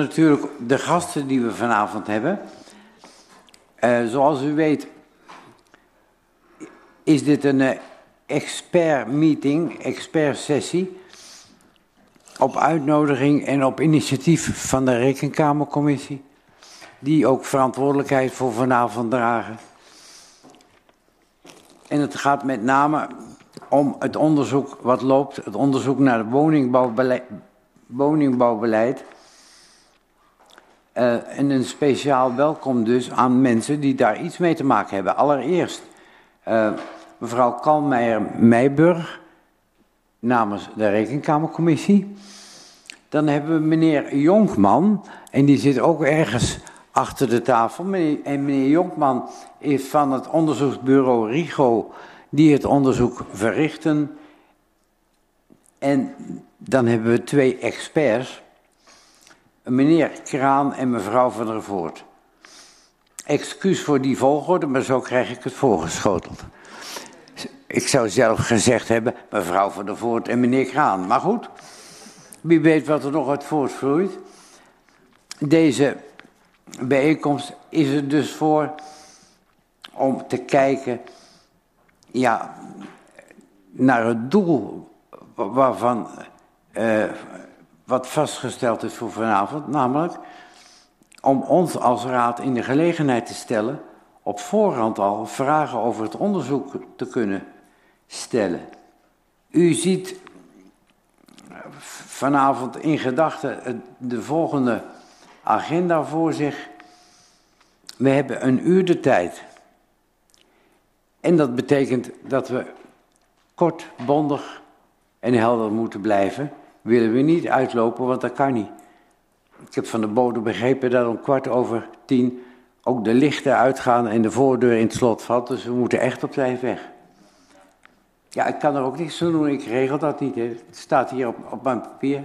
Natuurlijk de gasten die we vanavond hebben. Uh, zoals u weet is dit een uh, expert meeting, expert sessie. Op uitnodiging en op initiatief van de Rekenkamercommissie. Die ook verantwoordelijkheid voor vanavond dragen. En het gaat met name om het onderzoek wat loopt, het onderzoek naar het woningbouwbeleid, woningbouwbeleid uh, en een speciaal welkom dus aan mensen die daar iets mee te maken hebben. Allereerst uh, mevrouw Kalmeijer-Meijburg namens de Rekenkamercommissie. Dan hebben we meneer Jonkman en die zit ook ergens achter de tafel. En meneer Jonkman is van het onderzoeksbureau RIGO die het onderzoek verrichten. En dan hebben we twee experts meneer Kraan en mevrouw van der Voort. Excuus voor die volgorde, maar zo krijg ik het voorgeschoteld. Ik zou zelf gezegd hebben, mevrouw van der Voort en meneer Kraan. Maar goed, wie weet wat er nog uit voortvloeit. Deze bijeenkomst is er dus voor om te kijken ja, naar het doel waarvan uh, wat vastgesteld is voor vanavond, namelijk om ons als raad in de gelegenheid te stellen op voorhand al vragen over het onderzoek te kunnen stellen. U ziet vanavond in gedachten de volgende agenda voor zich. We hebben een uur de tijd. En dat betekent dat we kort, bondig en helder moeten blijven willen we niet uitlopen, want dat kan niet. Ik heb van de bodem begrepen dat om kwart over tien ook de lichten uitgaan en de voordeur in het slot valt. Dus we moeten echt op tijd weg. Ja, ik kan er ook niks aan doen. Ik regel dat niet. Het staat hier op, op mijn papier.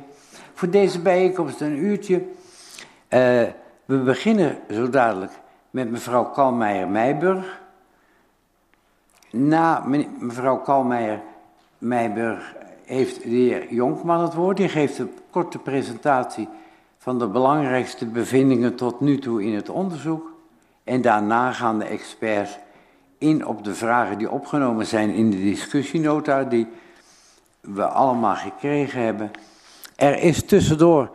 Voor deze bijeenkomst een uurtje. Uh, we beginnen zo dadelijk met mevrouw Kalmeijer-Meijburg. Na mevrouw Kalmeijer-Meijburg heeft de heer Jonkman het woord. Die geeft een korte presentatie van de belangrijkste bevindingen tot nu toe in het onderzoek. En daarna gaan de experts in op de vragen die opgenomen zijn in de discussienota die we allemaal gekregen hebben. Er is tussendoor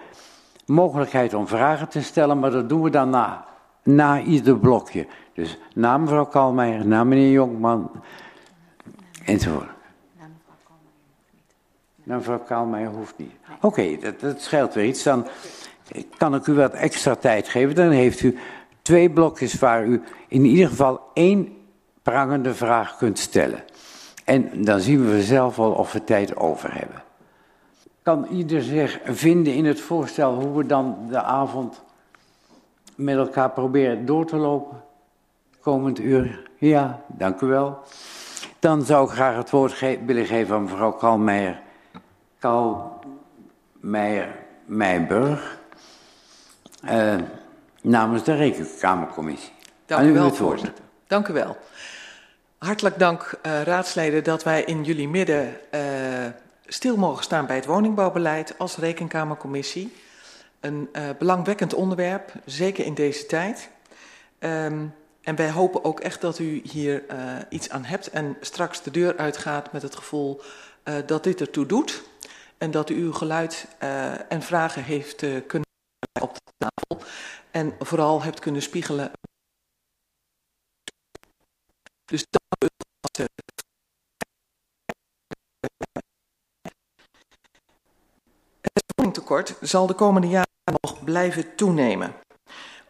mogelijkheid om vragen te stellen, maar dat doen we dan na, na ieder blokje. Dus na mevrouw Kalmeijer, na meneer Jonkman enzovoort. Nou, mevrouw Kaalmeijer hoeft niet. Oké, dat, dat scheelt weer iets. Dan kan ik u wat extra tijd geven. Dan heeft u twee blokjes waar u in ieder geval één prangende vraag kunt stellen. En dan zien we zelf wel of we tijd over hebben. Kan ieder zich vinden in het voorstel hoe we dan de avond met elkaar proberen door te lopen? Komend uur. Ja, dank u wel. Dan zou ik graag het woord willen geven aan mevrouw Kalmeijer Carl Meijer Meijburg uh, namens de Rekenkamercommissie. Dank u wel, voorzitter. Dank u wel. Hartelijk dank, uh, raadsleden, dat wij in jullie midden uh, stil mogen staan bij het woningbouwbeleid als Rekenkamercommissie. Een belangwekkend onderwerp, zeker in deze tijd. Um, en wij hopen ook echt dat u hier iets aan hebt en straks de deur uitgaat met het gevoel dat dit ertoe doet. En dat u uw geluid uh, en vragen heeft uh, kunnen op de tafel. En vooral hebt kunnen spiegelen. Dus dank u. Het woningtekort zal de komende jaren nog blijven toenemen.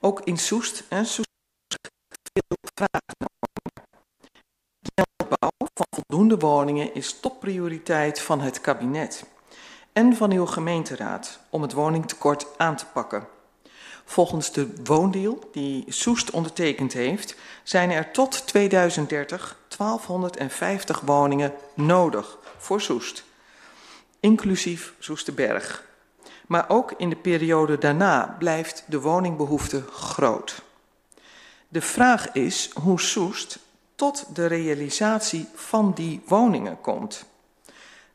Ook in Soest. Hè, Soest veel vragen De van voldoende woningen is topprioriteit van het kabinet en van uw gemeenteraad om het woningtekort aan te pakken. Volgens de woondeal die Soest ondertekend heeft, zijn er tot 2030 1250 woningen nodig voor Soest, inclusief Soesterberg. Maar ook in de periode daarna blijft de woningbehoefte groot. De vraag is hoe Soest tot de realisatie van die woningen komt.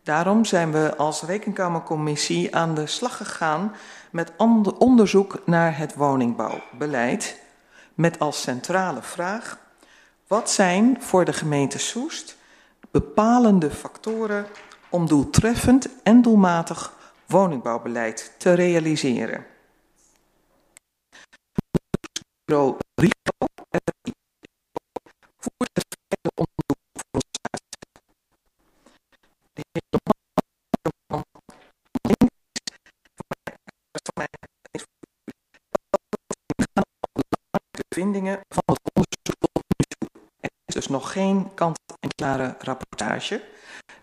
Daarom zijn we als Rekenkamercommissie aan de slag gegaan met onderzoek naar het woningbouwbeleid. Met als centrale vraag: wat zijn voor de gemeente Soest bepalende factoren om doeltreffend en doelmatig woningbouwbeleid te realiseren?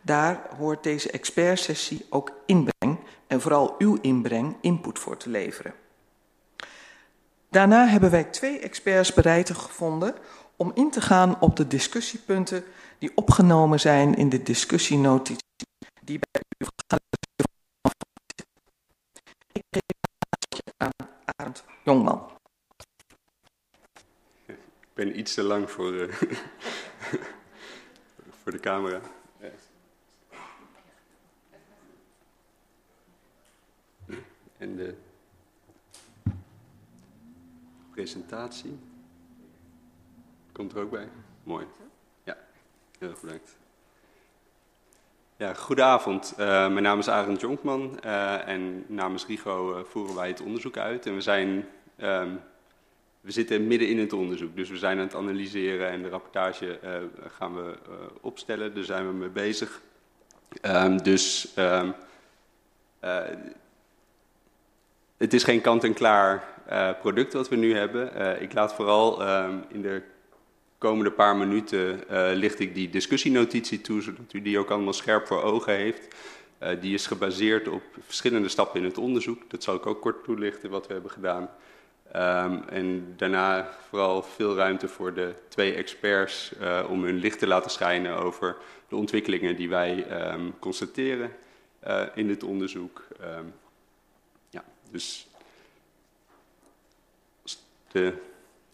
Daar hoort deze expertsessie ook inbreng en vooral uw inbreng input voor te leveren. Daarna hebben wij twee experts bereid gevonden om in te gaan op de discussiepunten die opgenomen zijn in de discussienotitie die bij u Ik geef het aan Arend Jongman. Ik ben iets te lang voor, uh, de camera. En de presentatie. Komt er ook bij? Mooi. Ja, heel erg bedankt. Ja, goedenavond. Uh, mijn naam is Arend Jonkman uh, en namens RIGO uh, voeren wij het onderzoek uit. En we, zijn, um, we zitten midden in het onderzoek, dus we zijn aan het analyseren en de rapportage gaan we opstellen. Daar zijn we mee bezig. Um, dus um, het is geen kant-en-klaar product wat we nu hebben. Ik laat vooral uh, in de komende paar minuten licht ik die discussienotitie toe, zodat u die ook allemaal scherp voor ogen heeft. die is gebaseerd op verschillende stappen in het onderzoek. Dat zal ik ook kort toelichten wat we hebben gedaan. Um, en daarna vooral veel ruimte voor de twee experts om hun licht te laten schijnen over de ontwikkelingen die wij um, constateren in dit onderzoek. Um, ja, dus de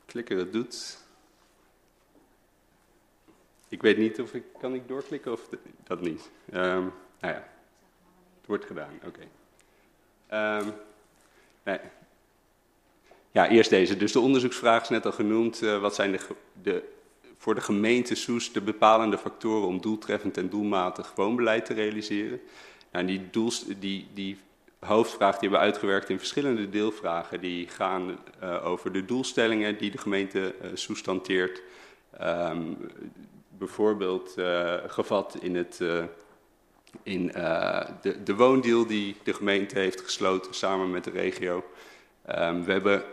klikker het doet. Ik weet niet of ik, kan ik doorklikken of dat niet. Nou ja, het wordt gedaan, oké. Nee. Ja, eerst deze. Dus de onderzoeksvraag is net al genoemd. Uh, wat zijn de, de, voor de gemeente Soes de bepalende factoren om doeltreffend en doelmatig woonbeleid te realiseren? Nou, die, die, die hoofdvraag die hebben we uitgewerkt in verschillende deelvragen. Die gaan uh, over de doelstellingen die de gemeente uh, soestanteert. Um, bijvoorbeeld uh, gevat in, het, in de, de woondeal die de gemeente heeft gesloten samen met de regio. Um, we, hebben,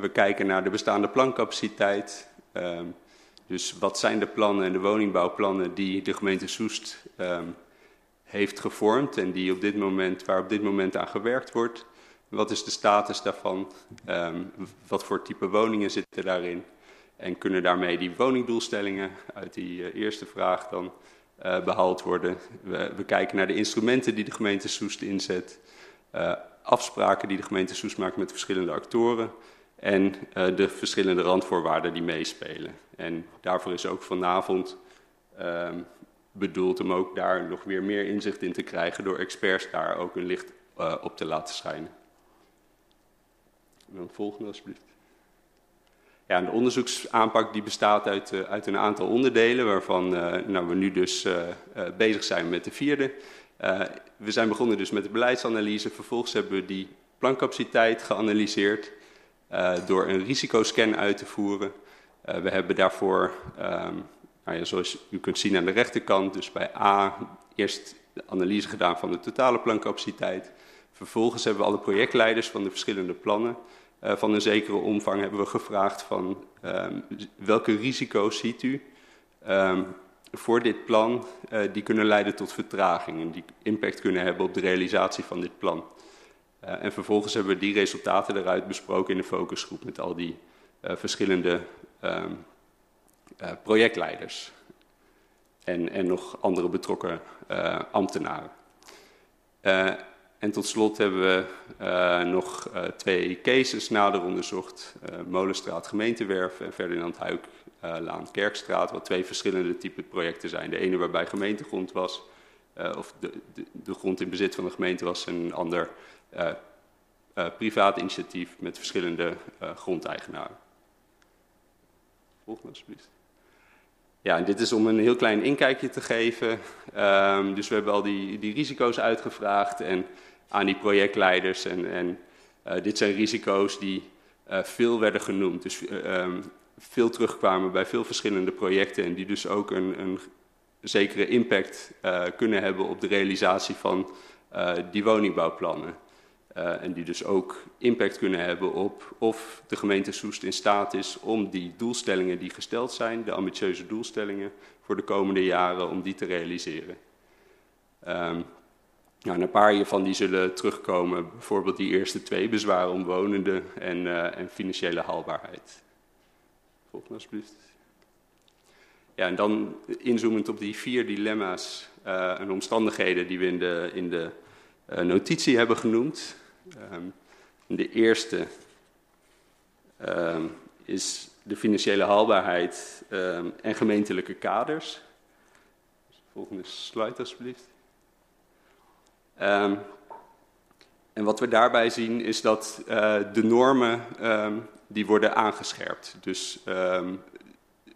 we kijken naar de bestaande plancapaciteit. Um, dus wat zijn de plannen en de woningbouwplannen die de gemeente Soest heeft gevormd en die op dit moment, waar op dit moment aan gewerkt wordt. Wat is de status daarvan? Um, wat voor type woningen zitten daarin? En kunnen daarmee die woningdoelstellingen uit die uh, eerste vraag dan uh, behaald worden? We, we, kijken naar de instrumenten die de gemeente Soest inzet. Uh, afspraken die de gemeente Soest maakt met verschillende actoren. En de verschillende randvoorwaarden die meespelen. En daarvoor is ook vanavond um, bedoeld om ook daar nog weer meer inzicht in te krijgen door experts daar ook hun licht uh, op te laten schijnen. En dan het volgende alsjeblieft. Ja, de onderzoeksaanpak die bestaat uit, uh, uit een aantal onderdelen waarvan nou, we nu dus bezig zijn met de vierde. We zijn begonnen dus met de beleidsanalyse. Vervolgens hebben we die plancapaciteit geanalyseerd door een risicoscan uit te voeren. we hebben daarvoor um, nou ja, zoals u kunt zien aan de rechterkant, dus bij A eerst de analyse gedaan van de totale plancapaciteit. Vervolgens hebben we alle projectleiders van de verschillende plannen van een zekere omvang hebben we gevraagd van um, welke risico's ziet u um, voor dit plan uh, die kunnen leiden tot vertraging en die impact kunnen hebben op de realisatie van dit plan. Uh, en vervolgens hebben we die resultaten eruit besproken in de focusgroep met al die verschillende um, uh, projectleiders en, en nog andere betrokken ambtenaren. En tot slot hebben we nog twee cases nader onderzocht. Molenstraat Gemeentewerf en Ferdinand Huik Laan Kerkstraat, wat twee verschillende type projecten zijn. De ene waarbij gemeentegrond was of de, de, grond in bezit van de gemeente was en een ander privaat initiatief met verschillende grondeigenaren. Volgende alsjeblieft. Ja, en dit is om een heel klein inkijkje te geven. Um, dus we hebben al die, die risico's uitgevraagd en aan die projectleiders. En, en dit zijn risico's die veel werden genoemd. Dus um, veel terugkwamen bij veel verschillende projecten. En die dus ook een, een zekere impact kunnen hebben op de realisatie van die woningbouwplannen. Uh, en die dus ook impact kunnen hebben op of de gemeente Soest in staat is om die doelstellingen die gesteld zijn, de ambitieuze doelstellingen voor de komende jaren, om die te realiseren. Um, een paar hiervan die zullen terugkomen, bijvoorbeeld die eerste twee bezwaren omwonenden en, uh, en financiële haalbaarheid. Volgende alsjeblieft. Ja, en dan inzoomend op die vier dilemma's uh, en omstandigheden die we in de, in de notitie hebben genoemd. Um, de eerste um, is de financiële haalbaarheid um, en gemeentelijke kaders. Volgende slide alsjeblieft. En wat we daarbij zien is dat uh, de normen die worden aangescherpt. Dus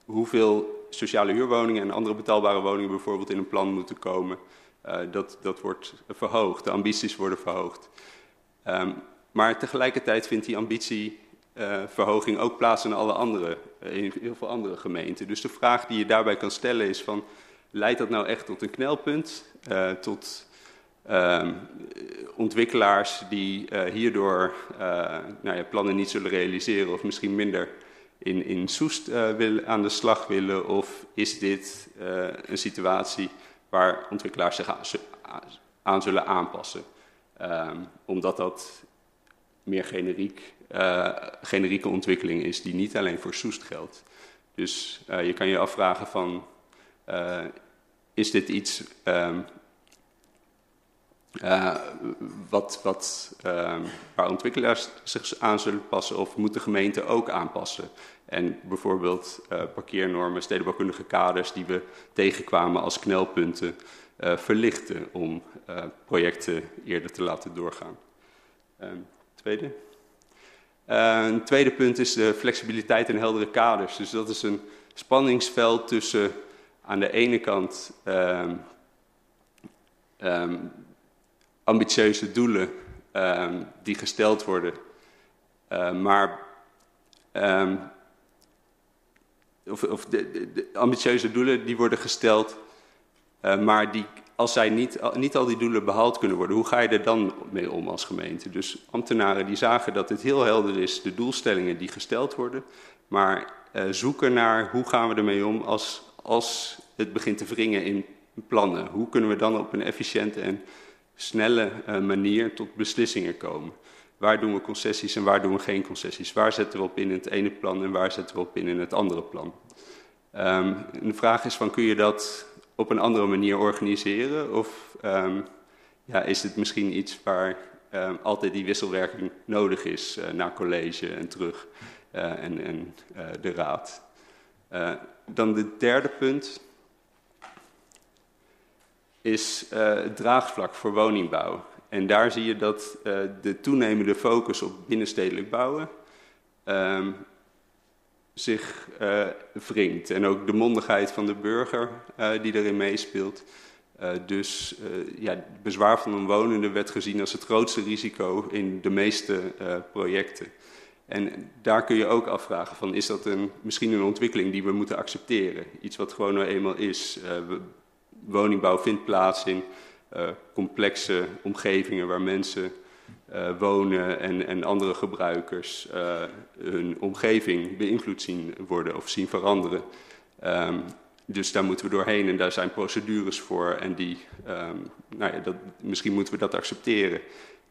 hoeveel sociale huurwoningen en andere betaalbare woningen bijvoorbeeld in een plan moeten komen, uh, dat, dat wordt verhoogd. De ambities worden verhoogd. Um, maar tegelijkertijd vindt die ambitieverhoging uh, ook plaats in alle andere, in heel veel andere gemeenten. Dus de vraag die je daarbij kan stellen is van, leidt dat nou echt tot een knelpunt? Tot ontwikkelaars die uh, hierdoor uh, nou ja, plannen niet zullen realiseren of misschien minder in, in Soest wil, aan de slag willen? Of is dit een situatie waar ontwikkelaars zich aan, zullen aanpassen? Um, omdat dat meer generiek, generieke ontwikkeling is die niet alleen voor Soest geldt. Dus je kan je afvragen van, is dit iets um, wat, wat, um, waar ontwikkelaars zich aan zullen passen of moet de gemeente ook aanpassen? En bijvoorbeeld parkeernormen, stedenbouwkundige kaders die we tegenkwamen als knelpunten uh, verlichten om uh, projecten eerder te laten doorgaan. Uh, tweede. Eh, een tweede punt is de flexibiliteit en heldere kaders. Dus dat is een spanningsveld tussen aan de ene kant um, ambitieuze doelen um, die gesteld worden, maar of, of de, ambitieuze doelen die worden gesteld maar die, als zij niet, niet al die doelen behaald kunnen worden, hoe ga je er dan mee om als gemeente? Dus ambtenaren die zagen dat het heel helder is, de doelstellingen die gesteld worden, maar uh, zoeken naar hoe gaan we ermee om als, als het begint te wringen in plannen. Hoe kunnen we dan op een efficiënte en snelle uh, manier tot beslissingen komen? Waar doen we concessies en waar doen we geen concessies? Waar zetten we op in het ene plan en waar zetten we op in het andere plan? Um, de vraag is van kun je dat op een andere manier organiseren? Of um, ja, is het misschien iets waar um, altijd die wisselwerking nodig is uh, naar college en terug uh, en, en de raad? dan de derde punt is het draagvlak voor woningbouw. En daar zie je dat de toenemende focus op binnenstedelijk bouwen um, zich uh, wringt. En ook de mondigheid van de burger die erin meespeelt. Dus ja, bezwaar van omwonenden werd gezien als het grootste risico in de meeste projecten. En daar kun je ook afvragen van, is dat een, misschien een ontwikkeling die we moeten accepteren? Iets wat gewoon nou eenmaal is. Woningbouw vindt plaats in complexe omgevingen waar mensen uh, wonen en, en andere gebruikers uh, hun omgeving beïnvloed zien worden of zien veranderen. Um, dus daar moeten we doorheen en daar zijn procedures voor en die, um, nou ja, dat, misschien moeten we dat accepteren.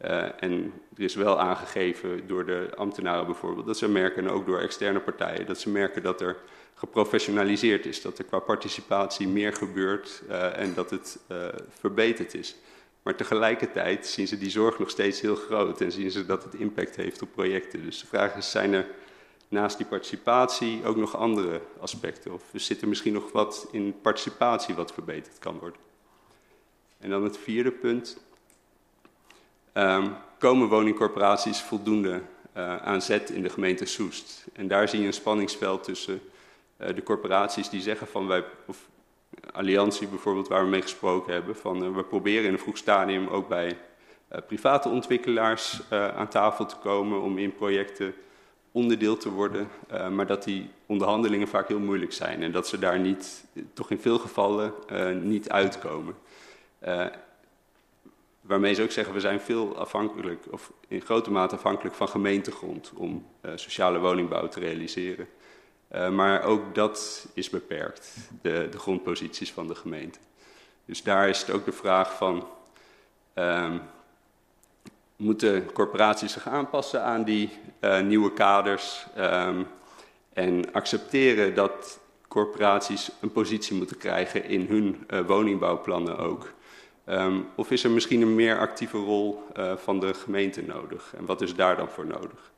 Uh, en er is wel aangegeven door de ambtenaren bijvoorbeeld dat ze merken, en ook door externe partijen, dat ze merken dat er geprofessionaliseerd is, dat er qua participatie meer gebeurt uh, en dat het uh, verbeterd is. Maar tegelijkertijd zien ze die zorg nog steeds heel groot en zien ze dat het impact heeft op projecten. Dus de vraag is, zijn er naast die participatie ook nog andere aspecten? Of zit er misschien nog wat in participatie wat verbeterd kan worden? En dan het vierde punt. Um, komen woningcorporaties voldoende uh, aan zet in de gemeente Soest? En daar zie je een spanningsveld tussen uh, de corporaties die zeggen van wij, of Alliantie bijvoorbeeld, waar we mee gesproken hebben, van uh, we proberen in een vroeg stadium ook bij private ontwikkelaars aan tafel te komen om in projecten onderdeel te worden, maar dat die onderhandelingen vaak heel moeilijk zijn en dat ze daar niet, toch in veel gevallen niet uitkomen. Waarmee ze ook zeggen, we zijn veel afhankelijk, of in grote mate afhankelijk van gemeentegrond om sociale woningbouw te realiseren. maar ook dat is beperkt, de, de, grondposities van de gemeente. Dus daar is het ook de vraag van, ehm, moeten corporaties zich aanpassen aan die uh, nieuwe kaders um, en accepteren dat corporaties een positie moeten krijgen in hun woningbouwplannen ook. Um, of is er misschien een meer actieve rol uh, van de gemeente nodig? En wat is daar dan voor nodig?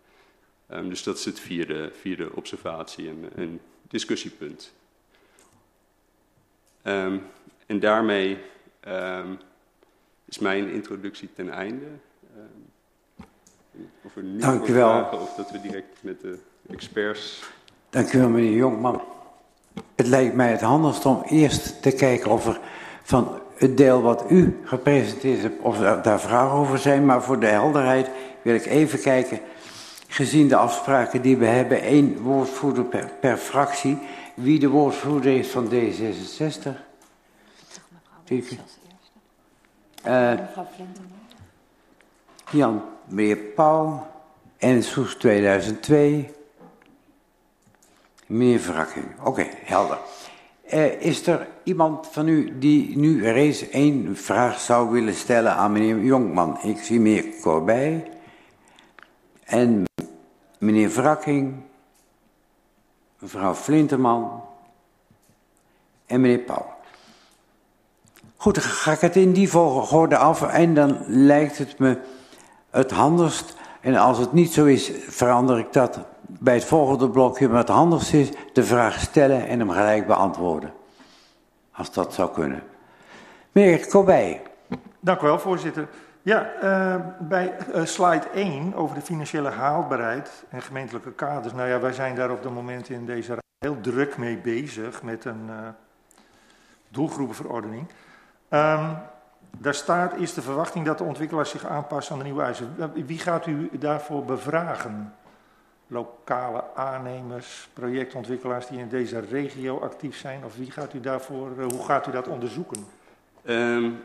Um, dus dat is het vierde, vierde observatie en, en discussiepunt. en daarmee is mijn introductie ten einde. Of er nu Dank u wel. of dat we direct met de experts... Dank u wel, meneer Jonkman. Het lijkt mij het handigst om eerst te kijken of er van het deel wat u gepresenteerd hebt, of daar vragen over zijn. Maar voor de helderheid wil ik even kijken, gezien de afspraken die we hebben, één woordvoerder per, per fractie. Wie de woordvoerder is van D66? Uh, Jan meneer Paul, en Soes 2002, meneer Verrakking. Oké, helder. Uh, is er iemand van u die nu eens één vraag zou willen stellen aan meneer Jonkman? Ik zie meneer Corbij en meneer Verrakking, mevrouw Flinterman en meneer Paul. Goed, dan ga ik het in die volgorde af en dan lijkt het me het handigst. En als het niet zo is, verander ik dat bij het volgende blokje. Maar het handigst is de vraag stellen en hem gelijk beantwoorden. Als dat zou kunnen. Meneer Kobij. Dank u wel, voorzitter. Ja, uh, bij uh, slide 1 over de financiële haalbaarheid en gemeentelijke kaders. Nou ja, wij zijn daar op het moment in deze raad heel druk mee bezig met een uh, doelgroepenverordening. Um, daar staat, is de verwachting dat de ontwikkelaars zich aanpassen aan de nieuwe eisen. Wie gaat u daarvoor bevragen? Lokale aannemers, projectontwikkelaars die in deze regio actief zijn? Of wie gaat u daarvoor, uh, hoe gaat u dat onderzoeken? Um,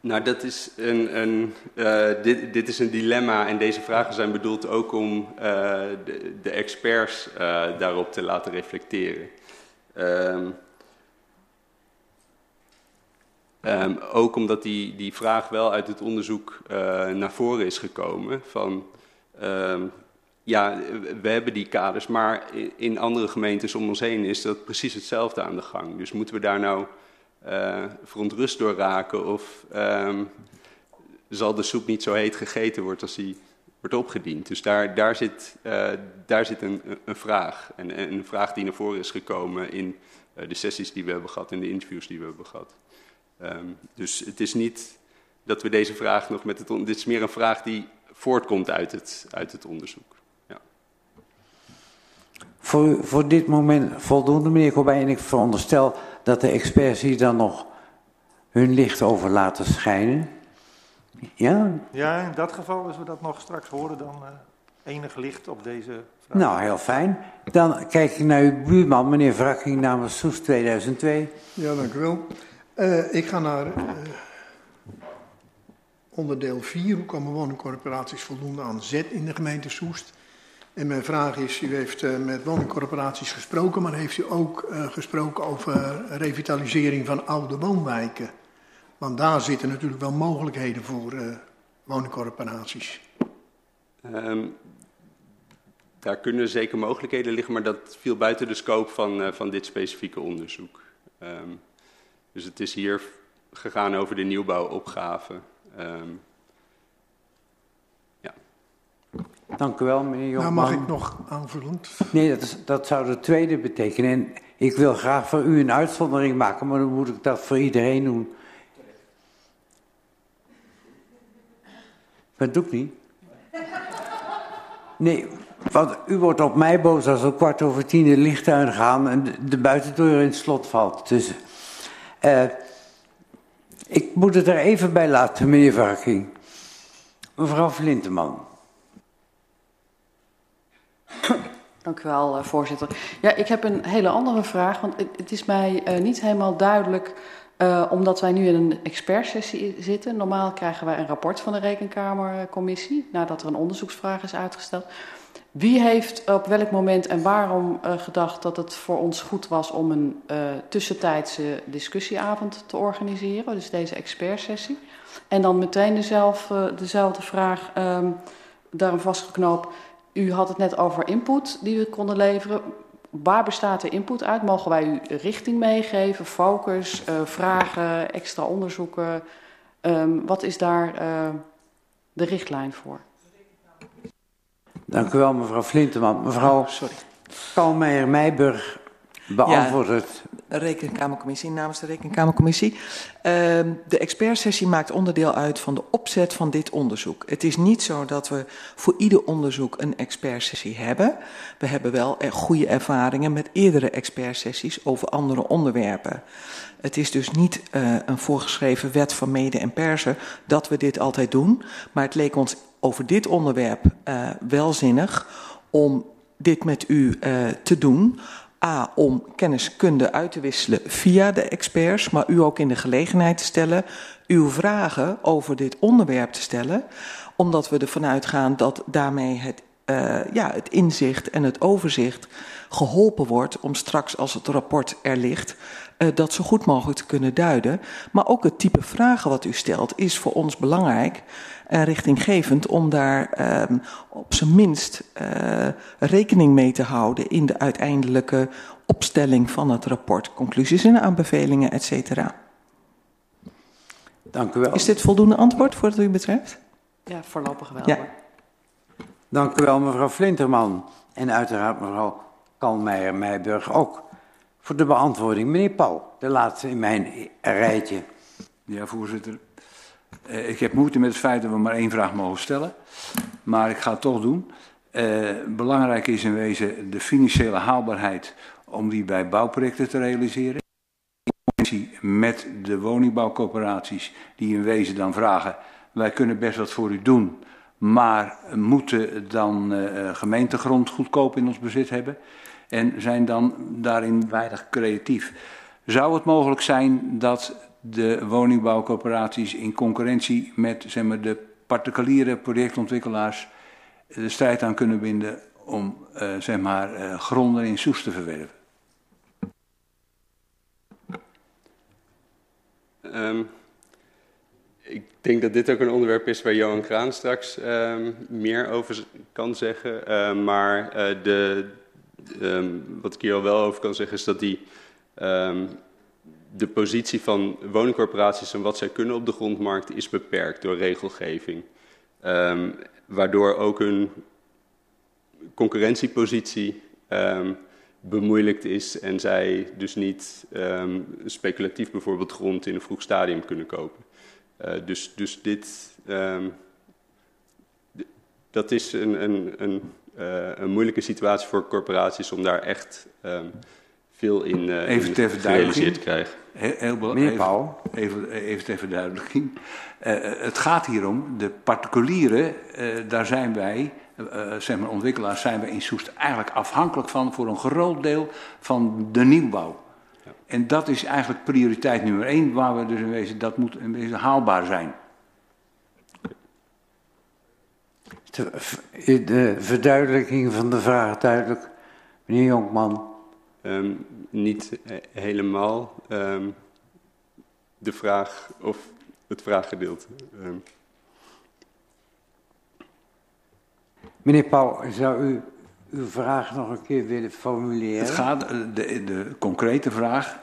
nou, dat is een, een uh, dit, dit, is een dilemma en deze vragen zijn bedoeld ook om uh, de, de, experts daarop te laten reflecteren. Um, Um, ook omdat die, die vraag wel uit het onderzoek naar voren is gekomen. Van, ja, we hebben die kaders, maar in andere gemeentes om ons heen is dat precies hetzelfde aan de gang. Dus moeten we daar nou uh, verontrust door raken of um, zal de soep niet zo heet gegeten worden als die wordt opgediend? Dus daar, daar zit, uh, daar zit een, een vraag. En, een vraag die naar voren is gekomen in de sessies die we hebben gehad en de interviews die we hebben gehad. Um, dus het is niet dat we deze vraag nog met het... Dit is meer een vraag die voortkomt uit het, uit het onderzoek. Voor, voor dit moment voldoende, meneer Corbijn. En ik veronderstel dat de experts hier dan nog hun licht over laten schijnen. Ja? Ja, in dat geval, als we dat nog straks horen, dan uh, enig licht op deze vraag. Nou, heel fijn. Dan kijk ik naar uw buurman, meneer Wrakking, namens Soes 2002. Ja, dank u wel. Uh, ik ga naar uh, onderdeel 4. Hoe komen woningcorporaties voldoende aan zet in de gemeente Soest? En mijn vraag is, u heeft uh, met woningcorporaties gesproken, maar heeft u ook gesproken over revitalisering van oude woonwijken? Want daar zitten natuurlijk wel mogelijkheden voor woningcorporaties. Um, daar kunnen zeker mogelijkheden liggen, maar dat viel buiten de scope van, van dit specifieke onderzoek. Um, dus het is hier gegaan over de nieuwbouwopgave. Um, Dank u wel, meneer Jongman. Nou, mag ik nog aanvullend? Nee, dat, is, dat zou de tweede betekenen. En ik wil graag voor u een uitzondering maken, maar dan moet ik dat voor iedereen doen. Dat doe ik niet. Nee, want u wordt op mij boos als om kwart over tien de lichttuin gaan en de, de buitendeur in het slot valt. Tussen. ik moet het er even bij laten, meneer Varking. Mevrouw Flinteman. Dank u wel, uh, voorzitter. Ja, ik heb een hele andere vraag, want het, is mij uh, niet helemaal duidelijk, uh, omdat wij nu in een expertsessie zitten. Normaal krijgen wij een rapport van de Rekenkamercommissie, nadat er een onderzoeksvraag is uitgesteld. Wie heeft op welk moment en waarom uh, gedacht dat het voor ons goed was om een tussentijdse discussieavond te organiseren, dus deze expertsessie? En dan meteen dezelfde, dezelfde vraag, um, daarom vastgeknoopt. U had het net over input die we konden leveren. Waar bestaat de input uit? Mogen wij u richting meegeven, focus, uh, vragen, extra onderzoeken? Um, wat is daar de richtlijn voor? Dank u wel, mevrouw Flinteman. Mevrouw oh, sorry. Ja, het. Rekenkamercommissie, namens de Rekenkamercommissie. Uh, de expertsessie maakt onderdeel uit van de opzet van dit onderzoek. Het is niet zo dat we voor ieder onderzoek een expertsessie hebben. We hebben wel goede ervaringen met eerdere expertsessies over andere onderwerpen. Het is dus niet uh, een voorgeschreven wet van mede en persen dat we dit altijd doen. Maar het leek ons over dit onderwerp uh, welzinnig om dit met u uh, te doen. A, om kenniskunde uit te wisselen via de experts, maar u ook in de gelegenheid te stellen uw vragen over dit onderwerp te stellen, omdat we ervan uitgaan dat daarmee het, uh, ja, het inzicht en het overzicht geholpen wordt om straks als het rapport er ligt, uh, dat zo goed mogelijk te kunnen duiden. Maar ook het type vragen wat u stelt is voor ons belangrijk uh, richtinggevend om daar uh, op zijn minst uh, rekening mee te houden in de uiteindelijke opstelling van het rapport, conclusies en aanbevelingen, et cetera. Dank u wel. Is dit voldoende antwoord voor wat u betreft? Ja, voorlopig wel. Ja. Dank u wel, mevrouw Flinterman. En uiteraard mevrouw Kalmeijer-Meijburg ook voor de beantwoording. Meneer Paul, de laatste in mijn rijtje. Ja, voorzitter. Uh, ik heb moeite met het feit dat we maar één vraag mogen stellen, maar ik ga het toch doen. Uh, belangrijk is in wezen de financiële haalbaarheid om die bij bouwprojecten te realiseren. Met de woningbouwcoöperaties die in wezen dan vragen, wij kunnen best wat voor u doen, maar moeten dan uh, gemeentegrond goedkoop in ons bezit hebben en zijn dan daarin weinig creatief. Zou het mogelijk zijn dat de woningbouwcoöperaties in concurrentie met zeg maar, de particuliere projectontwikkelaars de strijd aan kunnen binden om uh, zeg maar, uh, gronden in Soest te verwerven? Um, ik denk dat dit ook een onderwerp is waar Johan Graan straks um, meer over kan zeggen. Uh, maar de, um, wat ik hier al wel over kan zeggen is dat die de positie van woningcorporaties en wat zij kunnen op de grondmarkt is beperkt door regelgeving. Um, waardoor ook hun concurrentiepositie um, bemoeilijkt is en zij dus niet um, speculatief bijvoorbeeld grond in een vroeg stadium kunnen kopen. Uh, dus, dus dit, dat is een, een, een, uh, een moeilijke situatie voor corporaties om daar echt veel in, uh, even ter gerealiseerd krijgen. Heel. Even, even, even ter verduidelijking. Uh, het gaat hier om, de particulieren, uh, daar zijn wij, uh, zeg maar ontwikkelaars, zijn wij in Soest eigenlijk afhankelijk van voor een groot deel van de nieuwbouw. Ja. En dat is eigenlijk prioriteit nummer één, waar we dus in wezen, dat moet in wezen haalbaar zijn. De verduidelijking van de vraag duidelijk, meneer Jonkman. Um, niet helemaal um, de vraag of het vraaggedeelte. Um. Meneer Pauw, zou u uw vraag nog een keer willen formuleren? Het gaat, eh, de, de concrete vraag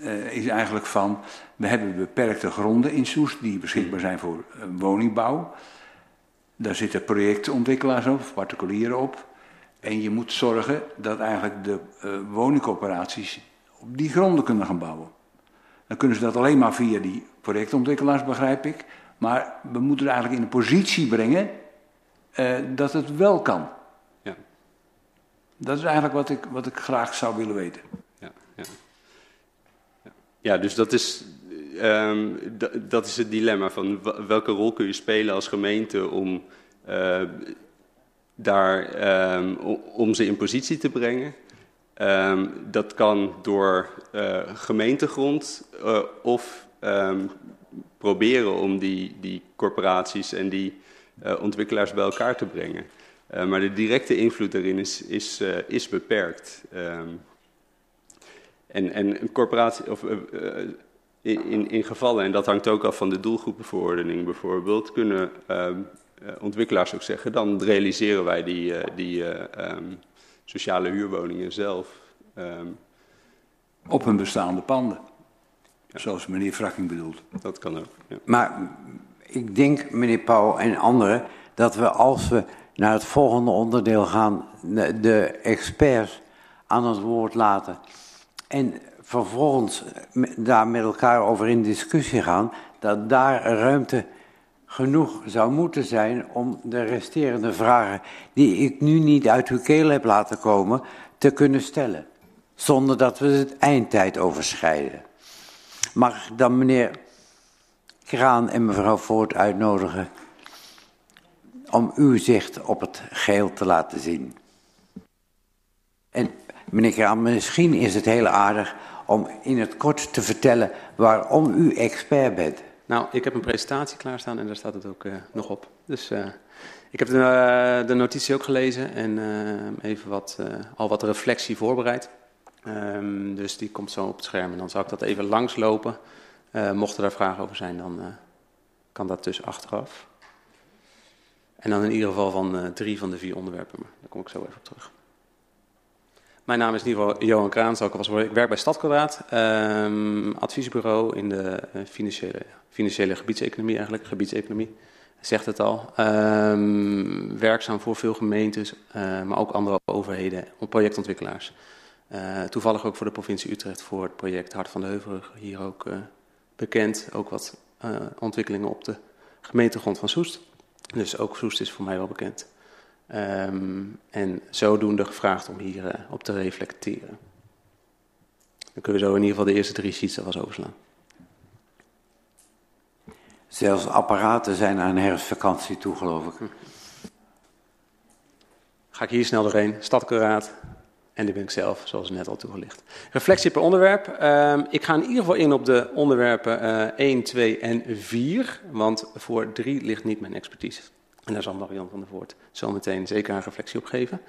uh, is eigenlijk van, we hebben beperkte gronden in Soest die beschikbaar zijn voor woningbouw. Daar zitten projectontwikkelaars op, particulieren op. En je moet zorgen dat eigenlijk de uh, woningcoöperaties op die gronden kunnen gaan bouwen. Dan kunnen ze dat alleen maar via die projectontwikkelaars, begrijp ik. Maar we moeten er eigenlijk in een positie brengen uh, dat het wel kan. Ja. Dat is eigenlijk wat ik, wat ik graag zou willen weten. Ja, ja. ja dus dat is, um, dat is het dilemma van welke rol kun je spelen als gemeente om, uh, daar, um, om ze in positie te brengen. Um, dat kan door uh, gemeentegrond uh, of proberen om die, die corporaties en die uh, ontwikkelaars bij elkaar te brengen. Maar de directe invloed daarin is, is, is beperkt. En, en een corporatie, of in, in gevallen, en dat hangt ook af van de doelgroepenverordening bijvoorbeeld, kunnen ontwikkelaars ook zeggen, dan realiseren wij die, die um, sociale huurwoningen zelf. Op hun bestaande panden. Zoals meneer Frakking bedoelt. Dat kan ook. Ja. Maar ik denk, meneer Pauw en anderen, dat we als we naar het volgende onderdeel gaan, de experts aan het woord laten en vervolgens daar met elkaar over in discussie gaan, dat daar ruimte genoeg zou moeten zijn om de resterende vragen, die ik nu niet uit uw keel heb laten komen, te kunnen stellen. Zonder dat we het eindtijd overschrijden. Mag ik dan meneer Kraan en mevrouw Voort uitnodigen om uw zicht op het geheel te laten zien? En meneer Kraan, misschien is het heel aardig om in het kort te vertellen waarom u expert bent. Nou, ik heb een presentatie klaarstaan en daar staat het ook uh, nog op. Dus uh, ik heb de, uh, de, notitie ook gelezen en even wat, al wat reflectie voorbereid. Um, dus die komt zo op het scherm en dan zal ik dat even langslopen. Mochten daar vragen over zijn, dan kan dat dus achteraf. En dan in ieder geval van drie van de vier onderwerpen, maar daar kom ik zo even op terug. Mijn naam is in ieder geval Johan Kraan, zal ik alvast worden. Ik werk bij Stadkwadraat, um, adviesbureau in de financiële, financiële gebiedseconomie eigenlijk, gebiedseconomie. Zegt het al. Um, werkzaam voor veel gemeentes, maar ook andere overheden, projectontwikkelaars. Uh, toevallig ook voor de provincie Utrecht voor het project Hart van de Heuvelrug. Hier ook bekend. Ook wat ontwikkelingen op de gemeentegrond van Soest. Dus ook Soest is voor mij wel bekend. Um, en zodoende gevraagd om hier op te reflecteren. Dan kunnen we zo in ieder geval de eerste drie sheets alvast overslaan. Zelfs apparaten zijn aan herfstvakantie toe, geloof ik. Hm. Ga ik hier snel doorheen. Stadkuraat, en die ben ik zelf, zoals net al toegelicht. Reflectie per onderwerp. Uh, ik ga in ieder geval in op de onderwerpen uh, 1, 2 en 4. Want voor 3 ligt niet mijn expertise. En daar zal Marian van der Voort zometeen zeker een reflectie op geven.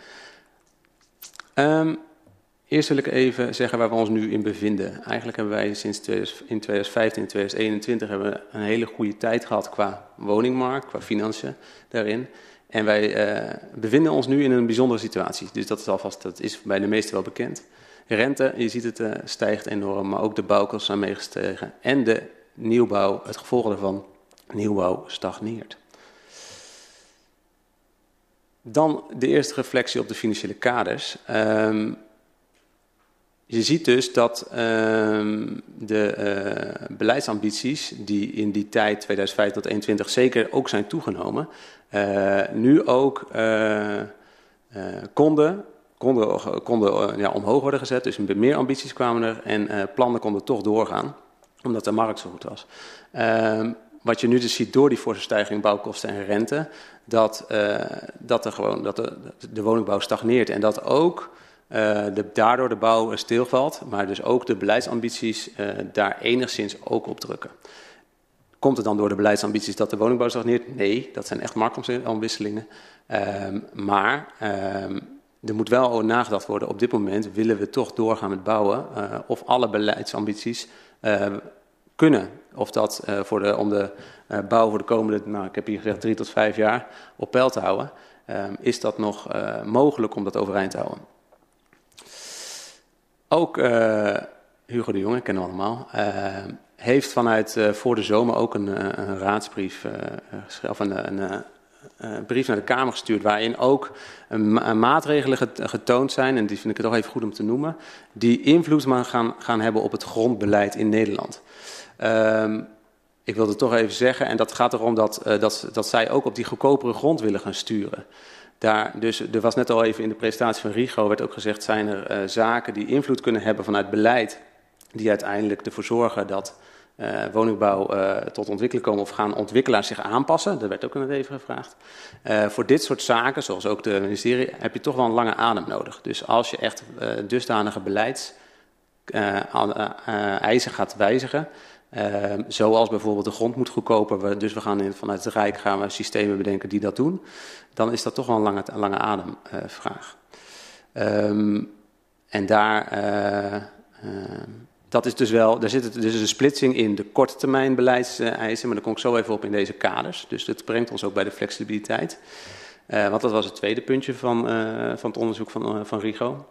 Um, eerst wil ik even zeggen waar we ons nu in bevinden. Eigenlijk hebben wij sinds 2000, in 2015 en 2021 hebben we een hele goede tijd gehad qua woningmarkt, qua financiën daarin. En wij uh, bevinden ons nu in een bijzondere situatie. Dus dat is alvast, dat is bij de meesten wel bekend. Rente, je ziet het, uh, stijgt enorm, maar ook de bouwkosten zijn meegestegen. En de nieuwbouw, het gevolg daarvan, nieuwbouw stagneert. Dan de eerste reflectie op de financiële kaders. Um, je ziet dus dat um, de uh, beleidsambities, die in die tijd 2005 tot 2021 zeker ook zijn toegenomen, uh, nu ook uh, konden, konden, konden ja, omhoog worden gezet. Dus meer ambities kwamen er en plannen konden toch doorgaan, omdat de markt zo goed was. Ehm, wat je nu dus ziet door die forse stijging bouwkosten en rente, dat, dat, er gewoon, dat de, de woningbouw stagneert en dat ook uh, de, daardoor de bouw stilvalt, maar dus ook de beleidsambities uh, daar enigszins ook op drukken. Komt het dan door de beleidsambities dat de woningbouw stagneert? Nee, dat zijn echt marktomwisselingen. Um, maar um, er moet wel over nagedacht worden, op dit moment willen we toch doorgaan met bouwen, of alle beleidsambities kunnen. Of dat voor de, om de bouw voor de komende, nou, ik heb hier gezegd drie tot vijf jaar, op peil te houden. Um, is dat nog mogelijk om dat overeind te houden? Ook Hugo de Jonge, kennen we allemaal, uh, heeft vanuit voor de zomer ook een, een raadsbrief of een, een, brief naar de Kamer gestuurd, waarin ook maatregelen getoond zijn, en die vind ik het toch even goed om te noemen, die invloed gaan, gaan hebben op het grondbeleid in Nederland. Um, ik wilde toch even zeggen, en dat gaat erom dat, uh, dat, dat zij ook op die goedkopere grond willen gaan sturen. Daar, dus er was net al even in de presentatie van Rigo, werd ook gezegd, zijn er uh, zaken die invloed kunnen hebben vanuit beleid, die uiteindelijk ervoor zorgen dat uh, woningbouw tot ontwikkeling komen of gaan ontwikkelaars zich aanpassen. Dat werd ook net even gevraagd. voor dit soort zaken, zoals ook de ministerie, heb je toch wel een lange adem nodig. Dus als je echt dusdanige beleidseisen gaat wijzigen, Uh, zoals bijvoorbeeld de grond moet goedkoper, dus we gaan vanuit het Rijk gaan we systemen bedenken die dat doen. Dan is dat toch wel een lange, lange ademvraag. Uh, en daar, uh, dat is dus wel, daar zit dus een splitsing in de korte termijn beleidseisen, maar daar kom ik zo even op in deze kaders. Dus dat brengt ons ook bij de flexibiliteit. Uh, want dat was het tweede puntje van, van het onderzoek van, van Rigo.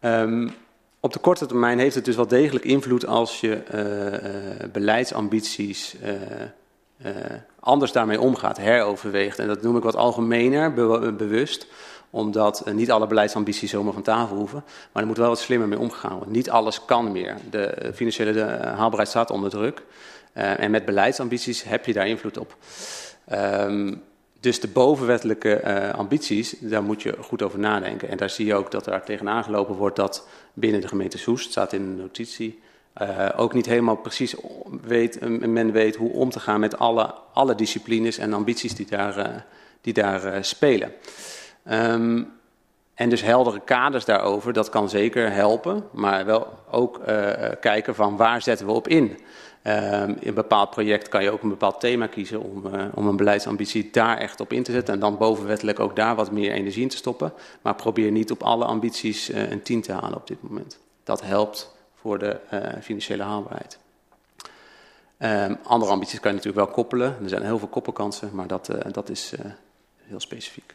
Um, op de korte termijn heeft het dus wel degelijk invloed als je uh, uh, beleidsambities uh, anders daarmee omgaat, heroverweegt. En dat noem ik wat algemener, be bewust, omdat niet alle beleidsambities zomaar van tafel hoeven. Maar er moet wel wat slimmer mee omgegaan worden. Niet alles kan meer. De financiële haalbaarheid staat onder druk. en met beleidsambities heb je daar invloed op. Um, dus de bovenwettelijke uh, ambities, daar moet je goed over nadenken. En daar zie je ook dat er tegenaan gelopen wordt dat binnen de gemeente Soest, staat in de notitie, uh, ook niet helemaal precies weet, men weet hoe om te gaan met alle, alle disciplines en ambities die daar, uh, die daar spelen. Um, en dus heldere kaders daarover, dat kan zeker helpen, maar wel ook kijken van waar zetten we op in. Um, in een bepaald project kan je ook een bepaald thema kiezen om, uh, om een beleidsambitie daar echt op in te zetten. En dan bovenwettelijk ook daar wat meer energie in te stoppen. Maar probeer niet op alle ambities uh, een 10 te halen op dit moment. Dat helpt voor de uh, financiële haalbaarheid. Um, andere ambities kan je natuurlijk wel koppelen. Er zijn heel veel koppelkansen, maar dat, dat is heel specifiek.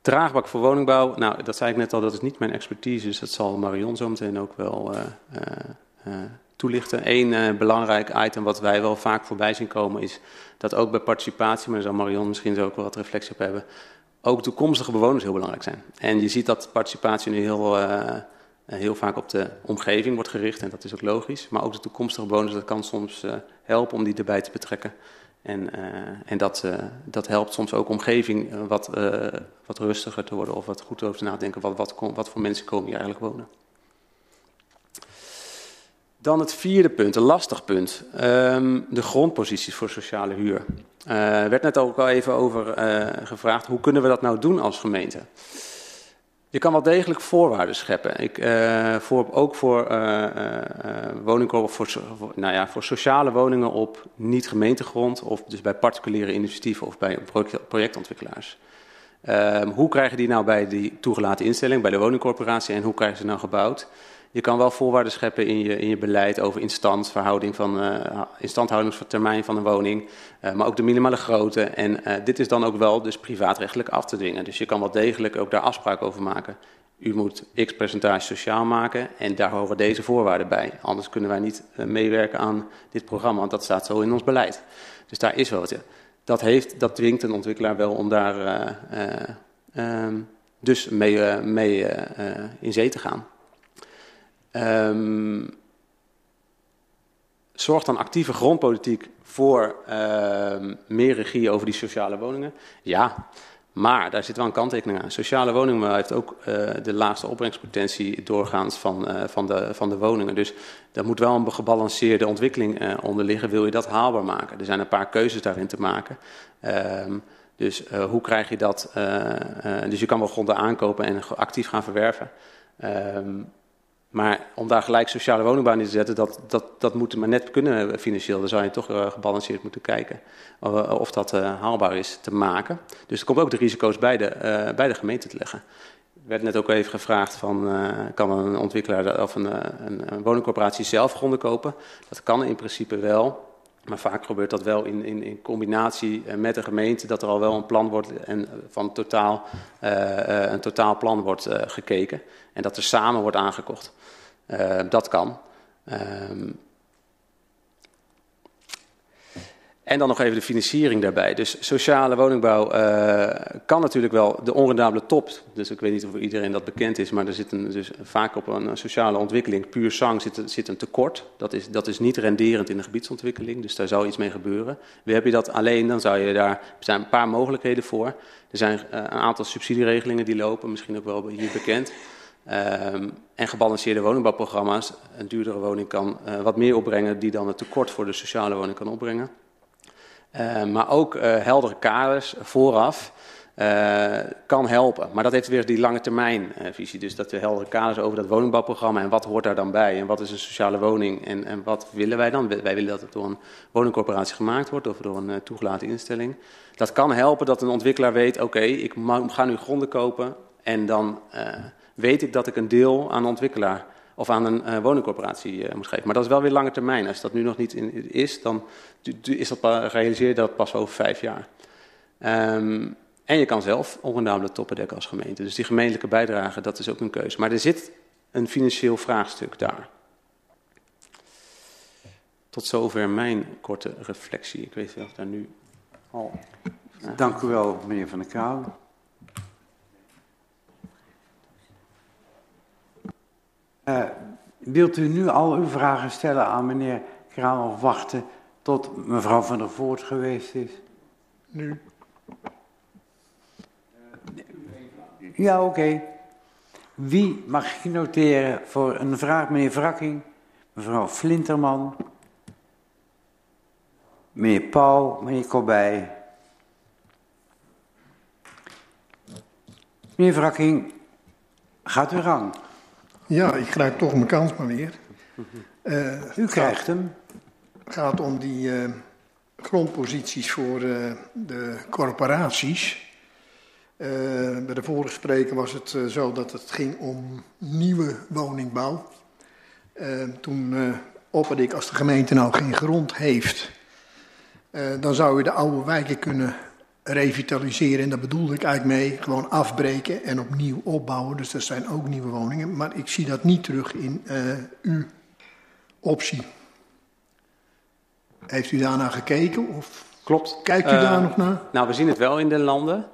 Draagbak voor woningbouw, nou dat zei ik net al, dat is niet mijn expertise, dus dat zal Marion zo meteen ook wel toelichten. Eén uh, belangrijk item wat wij wel vaak voorbij zien komen is dat ook bij participatie, maar daar zal Marion misschien zo ook wel wat reflectie op hebben, ook toekomstige bewoners heel belangrijk zijn. En je ziet dat participatie nu heel, uh, heel vaak op de omgeving wordt gericht en dat is ook logisch. Maar ook de toekomstige bewoners, dat kan soms helpen om die erbij te betrekken. En, en dat, dat helpt soms ook omgeving wat, wat rustiger te worden of wat goed over te nadenken. Wat, wat, wat voor mensen komen hier eigenlijk wonen. Dan het vierde punt, een lastig punt. Um, de grondposities voor sociale huur. Er uh, werd net ook al even over uh, gevraagd, hoe kunnen we dat nou doen als gemeente? Je kan wel degelijk voorwaarden scheppen. Ik, uh, voor, ook voor voor, voor, nou ja, voor sociale woningen op niet-gemeentegrond, of dus bij particuliere initiatieven of bij projectontwikkelaars. Ehm, hoe krijgen die nou bij die toegelaten instelling, bij de woningcorporatie, en hoe krijgen ze nou gebouwd? Je kan wel voorwaarden scheppen in je, in je beleid over instandverhouding van, uh, instandhoudingstermijn van een woning, uh, maar ook de minimale grootte. En uh, dit is dan ook wel dus privaatrechtelijk af te dwingen. Dus je kan wel degelijk ook daar afspraken over maken. U moet x percentage sociaal maken en daar horen deze voorwaarden bij. Anders kunnen wij niet meewerken aan dit programma, want dat staat zo in ons beleid. Dus daar is wel wat. Dat, heeft, dat dwingt een ontwikkelaar wel om daar um, dus mee, mee in zee te gaan. Um, zorgt dan actieve grondpolitiek voor uh, meer regie over die sociale woningen? Ja, maar daar zit wel een kanttekening aan. Sociale woningen heeft ook uh, de laagste opbrengstpotentie doorgaans van, uh, van, de, van de woningen. Dus daar moet wel een gebalanceerde ontwikkeling uh, onder liggen, wil je dat haalbaar maken. Er zijn een paar keuzes daarin te maken. Um, dus hoe krijg je dat? dus je kan wel gronden aankopen en actief gaan verwerven. Maar om daar gelijk sociale woningbouw in te zetten, dat, dat, dat moet maar net kunnen financieel. Dan zou je toch uh, gebalanceerd moeten kijken uh, of dat haalbaar is te maken. Dus er komt ook de risico's bij de, bij de gemeente te leggen. Er werd net ook even gevraagd van, kan een ontwikkelaar of een, een, een woningcorporatie zelf gronden kopen? Dat kan in principe wel. Maar vaak gebeurt dat wel in, in, in combinatie met de gemeente, dat er al wel een plan wordt en van totaal, een totaal plan wordt gekeken. En dat er samen wordt aangekocht. Uh, dat kan. Um, En dan nog even de financiering daarbij. Dus sociale woningbouw uh, kan natuurlijk wel de onrendabele top. Dus ik weet niet of iedereen dat bekend is, maar er zit een, dus vaak op een, sociale ontwikkeling, puur zang, zit, zit, een tekort. Dat is, dat is niet renderend in de gebiedsontwikkeling, dus daar zou iets mee gebeuren. Wie heb je dat alleen, dan zou je daar, er zijn een paar mogelijkheden voor. Er zijn uh, een aantal subsidieregelingen die lopen, misschien ook wel hier bekend. Um, en gebalanceerde woningbouwprogramma's. Een duurdere woning kan uh, wat meer opbrengen die dan het tekort voor de sociale woning kan opbrengen. Uh, maar ook uh, heldere kaders vooraf kan helpen. Maar dat heeft weer die lange termijn visie. Dus dat we heldere kaders over dat woningbouwprogramma en wat hoort daar dan bij en wat is een sociale woning en, en wat willen wij dan? Wij willen dat het door een woningcorporatie gemaakt wordt of door een toegelaten instelling. Dat kan helpen dat een ontwikkelaar weet, oké, ik ga nu gronden kopen en dan weet ik dat ik een deel aan een ontwikkelaar of aan een uh, woningcorporatie uh, moet geven. Maar dat is wel weer lange termijn. Als dat nu nog niet in, is, dan is dat, realiseer je dat pas over vijf jaar. Um, en je kan zelf onrendabele toppen dekken als gemeente. Dus die gemeentelijke bijdrage, dat is ook een keuze. Maar er zit een financieel vraagstuk daar. Tot zover mijn korte reflectie. Ik weet niet of daar nu al... Dank u wel, meneer Van der Kraan. Uh, wilt u nu al uw vragen stellen aan meneer Kraan of wachten tot mevrouw van der Voort geweest is? Nu. Ja, oké. Okay. Wie mag ik noteren voor een vraag, meneer Wrakking, mevrouw Flinterman, meneer Pauw, meneer Corbij. Meneer Wrakking, gaat u gang. Ja, ik grijp toch mijn kans maar weer. Uh, U krijgt hem. Het gaat om die uh, grondposities voor uh, de corporaties. bij de vorige spreker was het zo dat het ging om nieuwe woningbouw. toen opperde ik, als de gemeente nou geen grond heeft, dan zou je de oude wijken kunnen revitaliseren. En daar bedoelde ik eigenlijk mee gewoon afbreken en opnieuw opbouwen. Dus dat zijn ook nieuwe woningen. Maar ik zie dat niet terug in uh, uw optie. Heeft u daarnaar gekeken? Of Klopt. Kijkt u uh, daar nog naar? Nou, we zien het wel in de landen.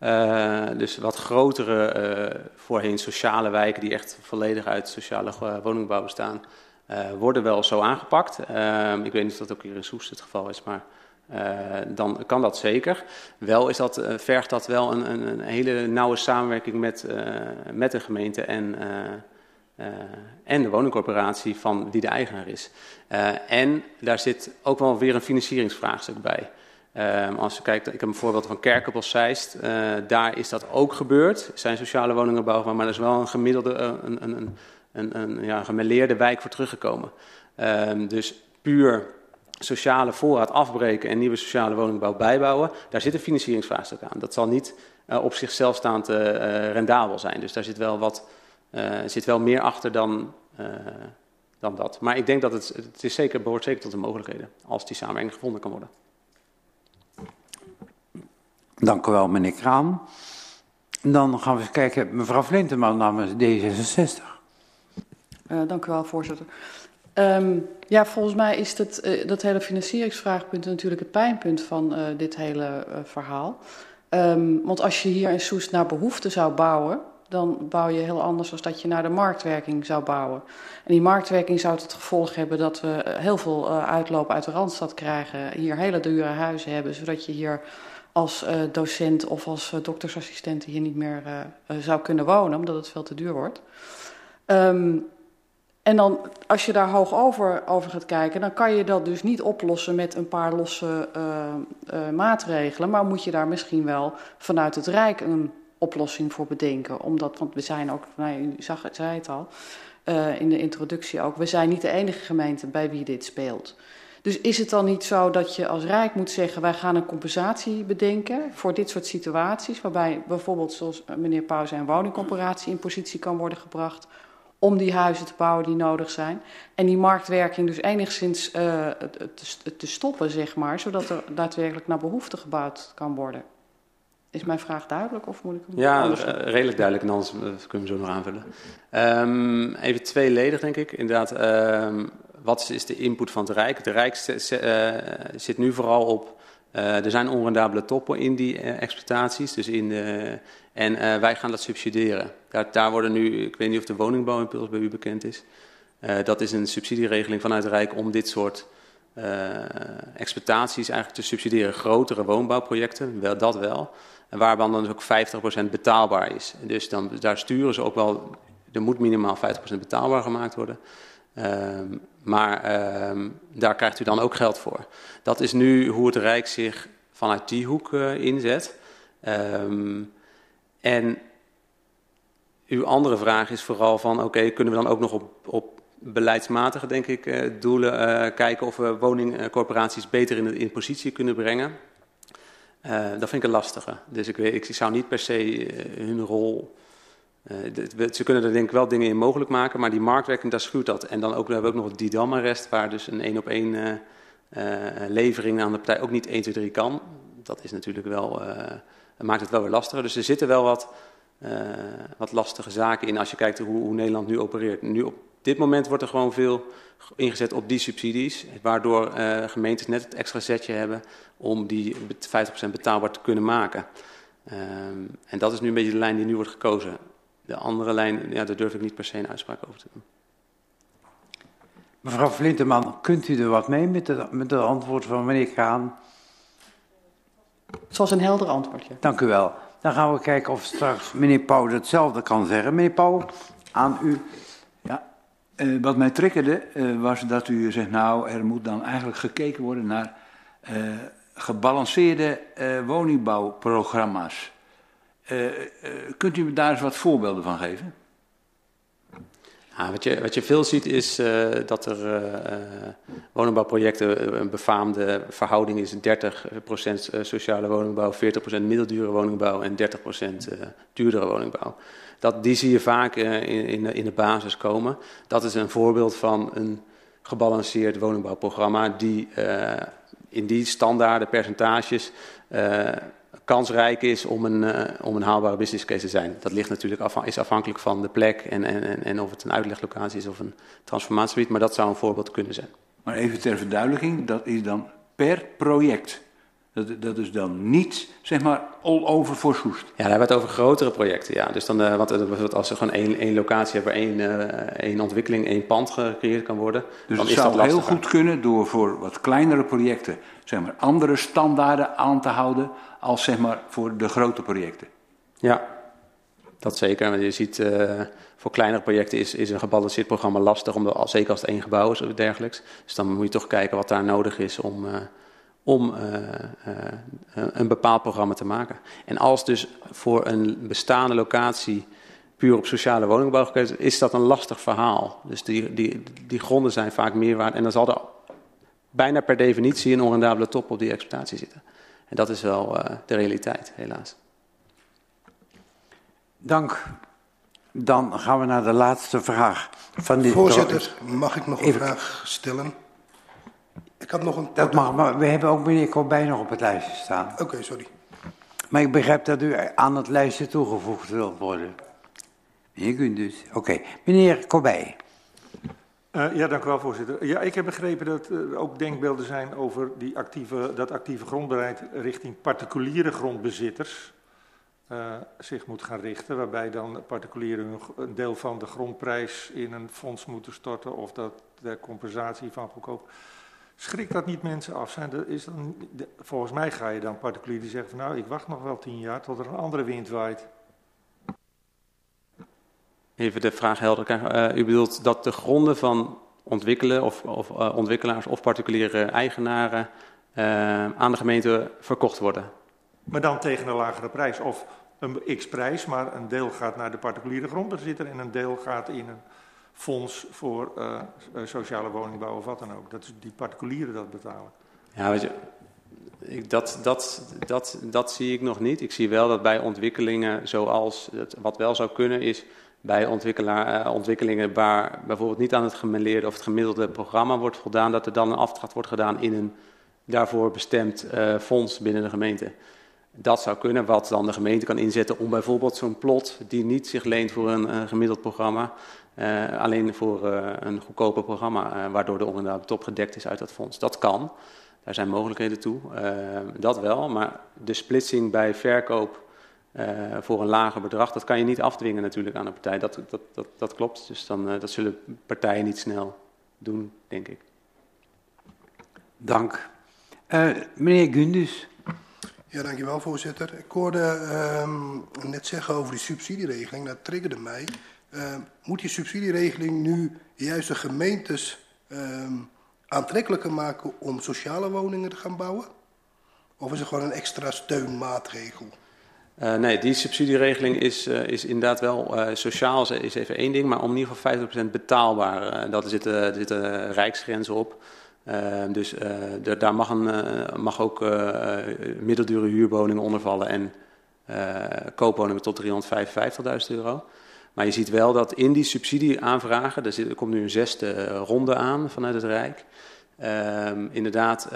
Uh, dus wat grotere, voorheen sociale wijken die echt volledig uit sociale woningbouw bestaan, worden wel zo aangepakt. Ehm, ik weet niet of dat ook hier in Soest het geval is, maar dan kan dat zeker. Wel is dat, uh, vergt dat wel een, een, een, hele nauwe samenwerking met, uh, met de gemeente en, en de woningcorporatie van wie de eigenaar is. en daar zit ook wel weer een financieringsvraagstuk bij. als je kijkt, ik heb een voorbeeld van Kerkenbos Zeist. daar is dat ook gebeurd. Er zijn sociale woningen bouwbaar, maar er is wel een gemiddelde, een, een, een, een, ja, gemeleerde wijk voor teruggekomen. dus puur sociale voorraad afbreken en nieuwe sociale woningbouw bijbouwen, daar zit een financieringsvraagstuk aan. Dat zal niet uh, op zichzelf staand uh, rendabel zijn. Dus daar zit wel, wat, uh, zit wel meer achter dan, dan dat. Maar ik denk dat het, het is zeker, behoort zeker tot de mogelijkheden, als die samenwerking gevonden kan worden. Dank u wel, meneer Kraan. Dan gaan we eens kijken, mevrouw Flinteman namens D66. dank u wel, voorzitter. Um, ja, volgens mij is het, uh, dat hele financieringsvraagpunt natuurlijk het pijnpunt van uh, dit hele uh, verhaal. Um, want als je hier in Soest naar behoefte zou bouwen, dan bouw je heel anders dan dat je naar de marktwerking zou bouwen. En die marktwerking zou het gevolg hebben dat we heel veel uitloop uit de Randstad krijgen, hier hele dure huizen hebben, zodat je hier als docent of als doktersassistent hier niet meer zou kunnen wonen, omdat het veel te duur wordt. Um, en dan, als je daar hoog over, over gaat kijken, dan kan je dat dus niet oplossen met een paar losse uh, uh, maatregelen. Maar moet je daar misschien wel vanuit het Rijk een oplossing voor bedenken. Omdat, want we zijn ook, nou, u zag zei het al uh, in de introductie ook, we zijn niet de enige gemeente bij wie dit speelt. Dus is het dan niet zo dat je als Rijk moet zeggen: wij gaan een compensatie bedenken voor dit soort situaties, waarbij bijvoorbeeld, zoals meneer Pauw zei, een woningcoöperatie in positie kan worden gebracht om die huizen te bouwen die nodig zijn. En die marktwerking dus enigszins uh, te, te, stoppen, zeg maar, zodat er daadwerkelijk naar behoefte gebouwd kan worden. Is mijn vraag duidelijk of moet ik hem Ja, anders... uh, redelijk duidelijk en anders uh, kunnen we zo nog aanvullen. Um, even tweeledig, denk ik. Inderdaad, um, wat is de input van het Rijk? De Rijk zit nu vooral op uh, er zijn onrendabele toppen in die exploitaties. Dus in de, en uh, wij gaan dat subsidiëren. Daar, daar, worden nu, ik weet niet of de woningbouwimpuls bij u bekend is. dat is een subsidieregeling vanuit het Rijk om dit soort exploitaties eigenlijk te subsidiëren. Grotere woonbouwprojecten, wel, dat wel. En waarvan dan dus ook 50% betaalbaar is. Dus dan, daar sturen ze ook wel, er moet minimaal 50% betaalbaar gemaakt worden. Um, maar um, daar krijgt u dan ook geld voor. Dat is nu hoe het Rijk zich vanuit die hoek inzet. Um, en uw andere vraag is vooral van, oké, kunnen we dan ook nog op, op beleidsmatige, denk ik, uh, doelen uh, kijken of we woningcorporaties beter in, in positie kunnen brengen? dat vind ik een lastige. Dus ik, weet, ik zou niet per se hun rol ze kunnen er denk ik wel dingen in mogelijk maken, maar die marktwerking, daar schuurt dat. En dan ook, we hebben we ook nog het Didam-arrest, waar dus een één op één levering aan de partij ook niet 1, 2, 3 kan. Dat is natuurlijk wel, maakt het wel weer lastiger. Dus er zitten wel wat, wat lastige zaken in als je kijkt hoe, hoe, Nederland nu opereert. Nu op dit moment wordt er gewoon veel ingezet op die subsidies, waardoor gemeentes net het extra zetje hebben om die 50% betaalbaar te kunnen maken. Um, en dat is nu een beetje de lijn die nu wordt gekozen. De andere lijn, ja, daar durf ik niet per se een uitspraak over te doen. Mevrouw Flinteman, kunt u er wat mee met het, met het antwoord van meneer Kaan? Zoals een helder antwoordje. Dank u wel. Dan gaan we kijken of straks meneer Pauw hetzelfde kan zeggen. Meneer Pauw, aan u. Ja, uh, wat mij triggerde uh, was dat u zegt, nou, er moet dan eigenlijk gekeken worden naar uh, gebalanceerde woningbouwprogramma's. Uh, uh, kunt u me daar eens wat voorbeelden van geven? Ja, wat, je, wat je veel ziet is uh, dat er woningbouwprojecten, een befaamde verhouding is 30% sociale woningbouw, 40% middeldure woningbouw en 30% duurdere woningbouw. Dat, die zie je vaak in, in, in de basis komen. Dat is een voorbeeld van een gebalanceerd woningbouwprogramma die in die standaarde percentages kansrijk is om een, uh, om een haalbare business case te zijn. Dat ligt natuurlijk af, is afhankelijk van de plek en, en, en of het een uitleglocatie is of een transformatiegebied, maar dat zou een voorbeeld kunnen zijn. Maar even ter verduidelijking, dat is dan per project. Dat, dat is dan niet, zeg maar, all over voor Soest. Ja, daar hebben we het over grotere projecten, ja. Dus dan, uh, wat, als er gewoon één, één locatie hebben waar één, uh, één ontwikkeling, één pand gecreëerd kan worden, dus dan het is zou dat heel goed kunnen door voor wat kleinere projecten, zeg maar, andere standaarden aan te houden als zeg maar voor de grote projecten. Ja, dat zeker. Want je ziet, uh, voor kleinere projecten is, is een gebalanceerd programma lastig, omdat, zeker als het één gebouw is of dergelijks. Dus dan moet je toch kijken wat daar nodig is om, uh, om uh, een bepaald programma te maken. En als dus voor een bestaande locatie puur op sociale woningbouw gekeken is dat een lastig verhaal. Dus die, die, die gronden zijn vaak meer waard. En dan zal er bijna per definitie een onrendabele top op die exploitatie zitten. En dat is wel uh, de realiteit, helaas. Dank. Dan gaan we naar de laatste vraag. Van dit Voorzitter, mag ik nog een Even. vraag stellen? Ik had nog een... Dat mag, maar we hebben ook meneer Corbijn nog op het lijstje staan. Oké, okay, sorry. Maar ik begrijp dat u aan het lijstje toegevoegd wilt worden. Je kunt dus. Oké, okay. meneer Corbijn. Uh, ja, dank u wel, voorzitter. Ja, ik heb begrepen dat er ook denkbeelden zijn over die actieve, dat actieve grondbeleid richting particuliere grondbezitters uh, zich moet gaan richten. Waarbij dan particulieren een deel van de grondprijs in een fonds moeten storten of dat de compensatie van goedkoop. Schrikt dat niet mensen af? Zijn er, is dan, volgens mij ga je dan particulieren zeggen van nou, ik wacht nog wel tien jaar tot er een andere wind waait even de vraag helder krijgen. Uh, u bedoelt dat de gronden van ontwikkelen of, of uh, ontwikkelaars of particuliere eigenaren uh, aan de gemeente verkocht worden? Maar dan tegen een lagere prijs of een x-prijs, maar een deel gaat naar de particuliere grondbezitter en een deel gaat in een fonds voor sociale woningbouw of wat dan ook. Dat is die particulieren dat betalen. Ja, weet je, ik, dat, dat, dat, dat zie ik nog niet. Ik zie wel dat bij ontwikkelingen zoals, het, wat wel zou kunnen is bij uh, ontwikkelingen waar bijvoorbeeld niet aan het gemeleerde of het gemiddelde programma wordt voldaan, dat er dan een afdracht wordt gedaan in een daarvoor bestemd uh, fonds binnen de gemeente. Dat zou kunnen, wat dan de gemeente kan inzetten om bijvoorbeeld zo'n plot die niet zich leent voor een gemiddeld programma, alleen voor een goedkoper programma, waardoor de onder top gedekt is uit dat fonds. Dat kan. Daar zijn mogelijkheden toe. dat wel, maar de splitsing bij verkoop voor een lager bedrag, dat kan je niet afdwingen natuurlijk aan een partij. Dat, dat, dat, dat klopt. Dus dan, dat zullen partijen niet snel doen, denk ik. Dank. Uh, meneer Gundus. Ja, dankjewel voorzitter. Ik hoorde uh, net zeggen over die subsidieregeling, dat triggerde mij. Uh, moet die subsidieregeling nu juist de gemeentes ehm, aantrekkelijker maken om sociale woningen te gaan bouwen? Of is het gewoon een extra steunmaatregel? Uh, nee, die subsidieregeling is, uh, is inderdaad wel uh, sociaal, is even één ding, maar om in ieder geval 50% betaalbaar. dat zit, er zitten rijksgrenzen op. Ehm, dus daar mag, mag ook middeldure huurwoningen onder vallen en koopwoningen tot 355.000 euro. Maar je ziet wel dat in die subsidieaanvragen, er, zit, er komt nu een zesde ronde aan vanuit het Rijk, ehm, inderdaad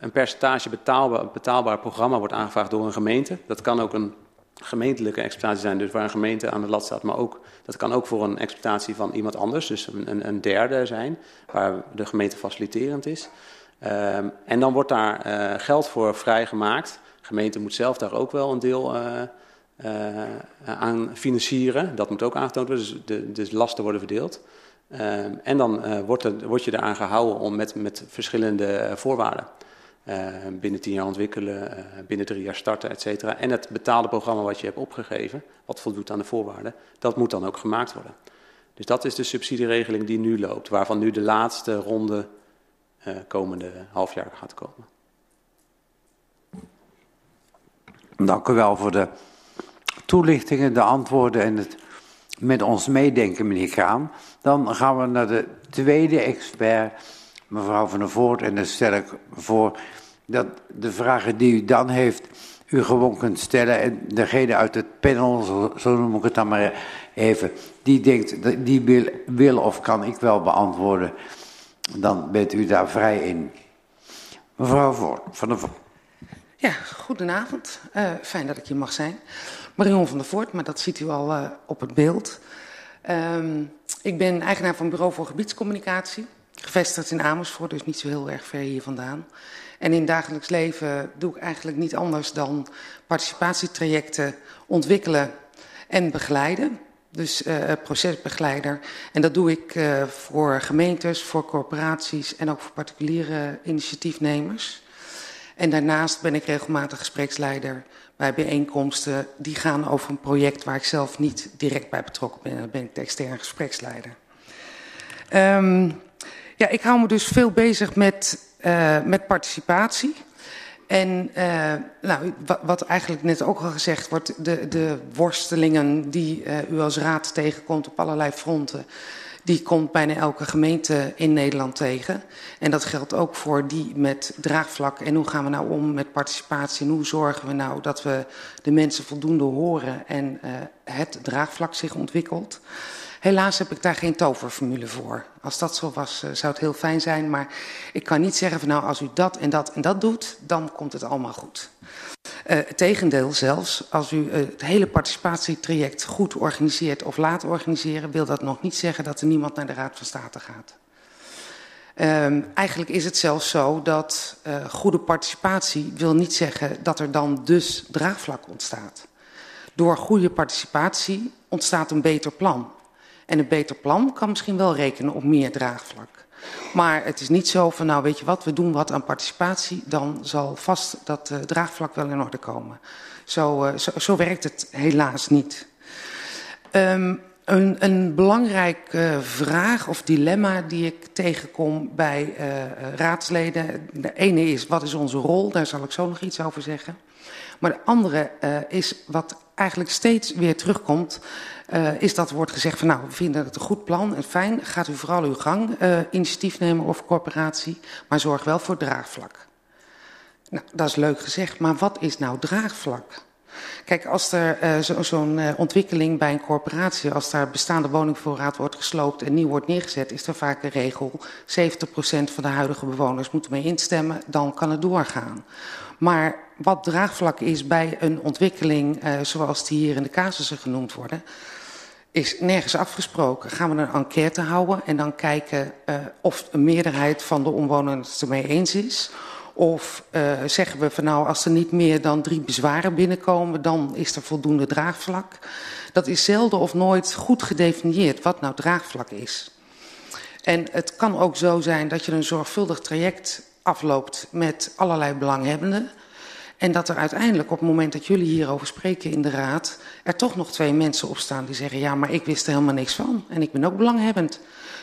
een percentage betaalbaar, betaalbaar programma wordt aangevraagd door een gemeente. Dat kan ook een gemeentelijke exploitatie zijn, dus waar een gemeente aan de lat staat, maar ook, dat kan ook voor een exploitatie van iemand anders, dus een, een derde zijn, waar de gemeente faciliterend is. Um, en dan wordt daar uh, geld voor vrijgemaakt. De gemeente moet zelf daar ook wel een deel uh, aan financieren. Dat moet ook aangetoond worden, dus de, de lasten worden verdeeld. Um, en dan wordt, er, wordt je eraan gehouden om met, met verschillende voorwaarden. Uh, binnen tien jaar ontwikkelen, binnen drie jaar starten, et cetera. En het betaalde programma wat je hebt opgegeven, wat voldoet aan de voorwaarden, dat moet dan ook gemaakt worden. Dus dat is de subsidieregeling die nu loopt, waarvan nu de laatste ronde uh, komende halfjaar gaat komen. Dank u wel voor de toelichtingen, de antwoorden en het met ons meedenken, meneer Kraan. Dan gaan we naar de tweede expert mevrouw Van der Voort. En dan stel ik voor dat de vragen die u dan heeft, u gewoon kunt stellen. En degene uit het panel, zo, noem ik het dan maar even, die denkt, die wil, wil of kan ik wel beantwoorden. Dan bent u daar vrij in. Mevrouw Voort, Van der Voort. Ja, goedenavond. Uh, fijn dat ik hier mag zijn. Marion van der Voort, maar dat ziet u al uh, op het beeld. Um, ik ben eigenaar van Bureau voor Gebiedscommunicatie. Gevestigd in Amersfoort, dus niet zo heel erg ver hier vandaan. En in dagelijks leven doe ik eigenlijk niet anders dan participatietrajecten ontwikkelen en begeleiden. Dus uh, procesbegeleider. En dat doe ik uh, voor gemeentes, voor corporaties en ook voor particuliere initiatiefnemers. En daarnaast ben ik regelmatig gespreksleider bij bijeenkomsten die gaan over een project waar ik zelf niet direct bij betrokken ben. Dan ben ik de externe gespreksleider. Um, ja, ik hou me dus veel bezig met, uh, met participatie. En uh, nou, wat eigenlijk net ook al gezegd wordt, de, de worstelingen die uh, u als raad tegenkomt op allerlei fronten, die komt bijna elke gemeente in Nederland tegen. En dat geldt ook voor die met draagvlak. En hoe gaan we nou om met participatie en hoe zorgen we nou dat we de mensen voldoende horen en uh, het draagvlak zich ontwikkelt. Helaas heb ik daar geen toverformule voor. Als dat zo was, uh, zou het heel fijn zijn. Maar ik kan niet zeggen van nou, als u dat en dat en dat doet, dan komt het allemaal goed. Het tegendeel zelfs, als u uh, het hele participatietraject goed organiseert of laat organiseren, wil dat nog niet zeggen dat er niemand naar de Raad van State gaat. Um, eigenlijk is het zelfs zo dat goede participatie wil niet zeggen dat er dan dus draagvlak ontstaat. Door goede participatie ontstaat een beter plan. En een beter plan kan misschien wel rekenen op meer draagvlak. Maar het is niet zo van, nou weet je wat, we doen wat aan participatie, dan zal vast dat uh, draagvlak wel in orde komen. Zo, uh, zo, werkt het helaas niet. Um, een, een belangrijke vraag of dilemma die ik tegenkom bij uh, raadsleden. De ene is, wat is onze rol? Daar zal ik zo nog iets over zeggen. Maar de andere is wat eigenlijk steeds weer terugkomt. Uh, is dat wordt gezegd van nou, we vinden het een goed plan en fijn. Gaat u vooral uw gang, uh, initiatiefnemer of corporatie, maar zorg wel voor draagvlak. Nou, dat is leuk gezegd, maar wat is nou draagvlak? Kijk, als er uh, zo'n zo uh, ontwikkeling bij een corporatie, als daar bestaande woningvoorraad wordt gesloopt en nieuw wordt neergezet, is er vaak een regel. 70% van de huidige bewoners moeten mee instemmen, dan kan het doorgaan. Maar wat draagvlak is bij een ontwikkeling uh, zoals die hier in de casussen genoemd worden, is nergens afgesproken. Gaan we een enquête houden en dan kijken uh, of een meerderheid van de omwonenden het ermee eens is. Of uh, zeggen we van nou, als er niet meer dan drie bezwaren binnenkomen, dan is er voldoende draagvlak. Dat is zelden of nooit goed gedefinieerd wat nou draagvlak is. En het kan ook zo zijn dat je een zorgvuldig traject afloopt met allerlei belanghebbenden. En dat er uiteindelijk op het moment dat jullie hierover spreken in de raad... er toch nog twee mensen opstaan die zeggen... ja, maar ik wist er helemaal niks van en ik ben ook belanghebbend.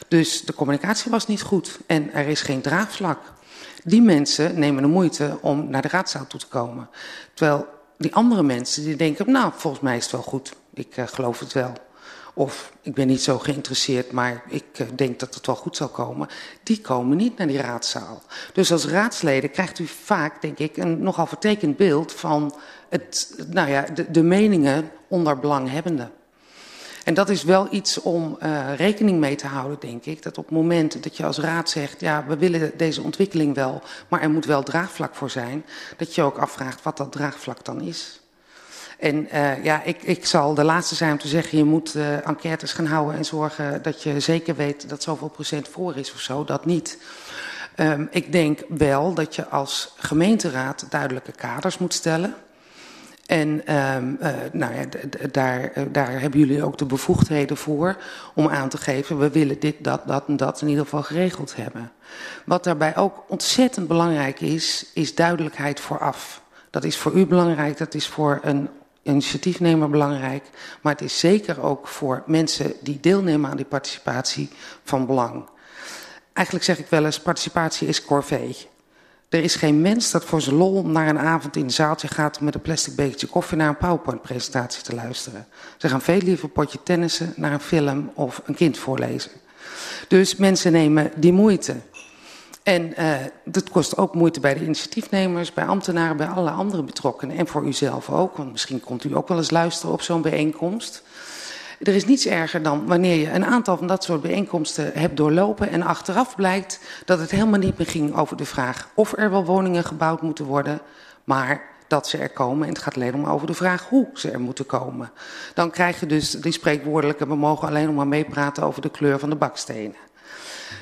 Dus de communicatie was niet goed en er is geen draagvlak. Die mensen nemen de moeite om naar de raadzaal toe te komen. Terwijl die andere mensen die denken... nou, volgens mij is het wel goed, ik uh, geloof het wel... Of ik ben niet zo geïnteresseerd, maar ik uh, denk dat het wel goed zal komen. Die komen niet naar die raadzaal. Dus als raadsleden krijgt u vaak, denk ik, een nogal vertekend beeld van het, nou ja, de, de meningen onder belanghebbenden. En dat is wel iets om uh, rekening mee te houden, denk ik. Dat op het moment dat je als raad zegt, ja, we willen deze ontwikkeling wel, maar er moet wel draagvlak voor zijn, dat je ook afvraagt wat dat draagvlak dan is. En uh, ja, ik, ik zal de laatste zijn om te zeggen, je moet uh, enquêtes gaan houden en zorgen dat je zeker weet dat zoveel procent voor is of zo. Dat niet. Um, ik denk wel dat je als gemeenteraad duidelijke kaders moet stellen. En um, uh, nou ja, daar, daar hebben jullie ook de bevoegdheden voor om aan te geven, we willen dit, dat, dat en dat in ieder geval geregeld hebben. Wat daarbij ook ontzettend belangrijk is, is duidelijkheid vooraf. Dat is voor u belangrijk, dat is voor een initiatiefnemer belangrijk, maar het is zeker ook voor mensen die deelnemen aan die participatie van belang. Eigenlijk zeg ik wel eens, participatie is corvée. Er is geen mens dat voor zijn lol naar een avond in een zaaltje gaat om met een plastic bekertje koffie naar een PowerPoint-presentatie te luisteren. Ze gaan veel liever potje tennissen naar een film of een kind voorlezen. Dus mensen nemen die moeite. En uh, dat kost ook moeite bij de initiatiefnemers, bij ambtenaren, bij alle andere betrokkenen. En voor uzelf ook, want misschien komt u ook wel eens luisteren op zo'n bijeenkomst. Er is niets erger dan wanneer je een aantal van dat soort bijeenkomsten hebt doorlopen en achteraf blijkt dat het helemaal niet meer ging over de vraag of er wel woningen gebouwd moeten worden, maar dat ze er komen. En het gaat alleen om over de vraag hoe ze er moeten komen. Dan krijg je dus die spreekwoordelijke, we mogen alleen nog maar meepraten over de kleur van de bakstenen.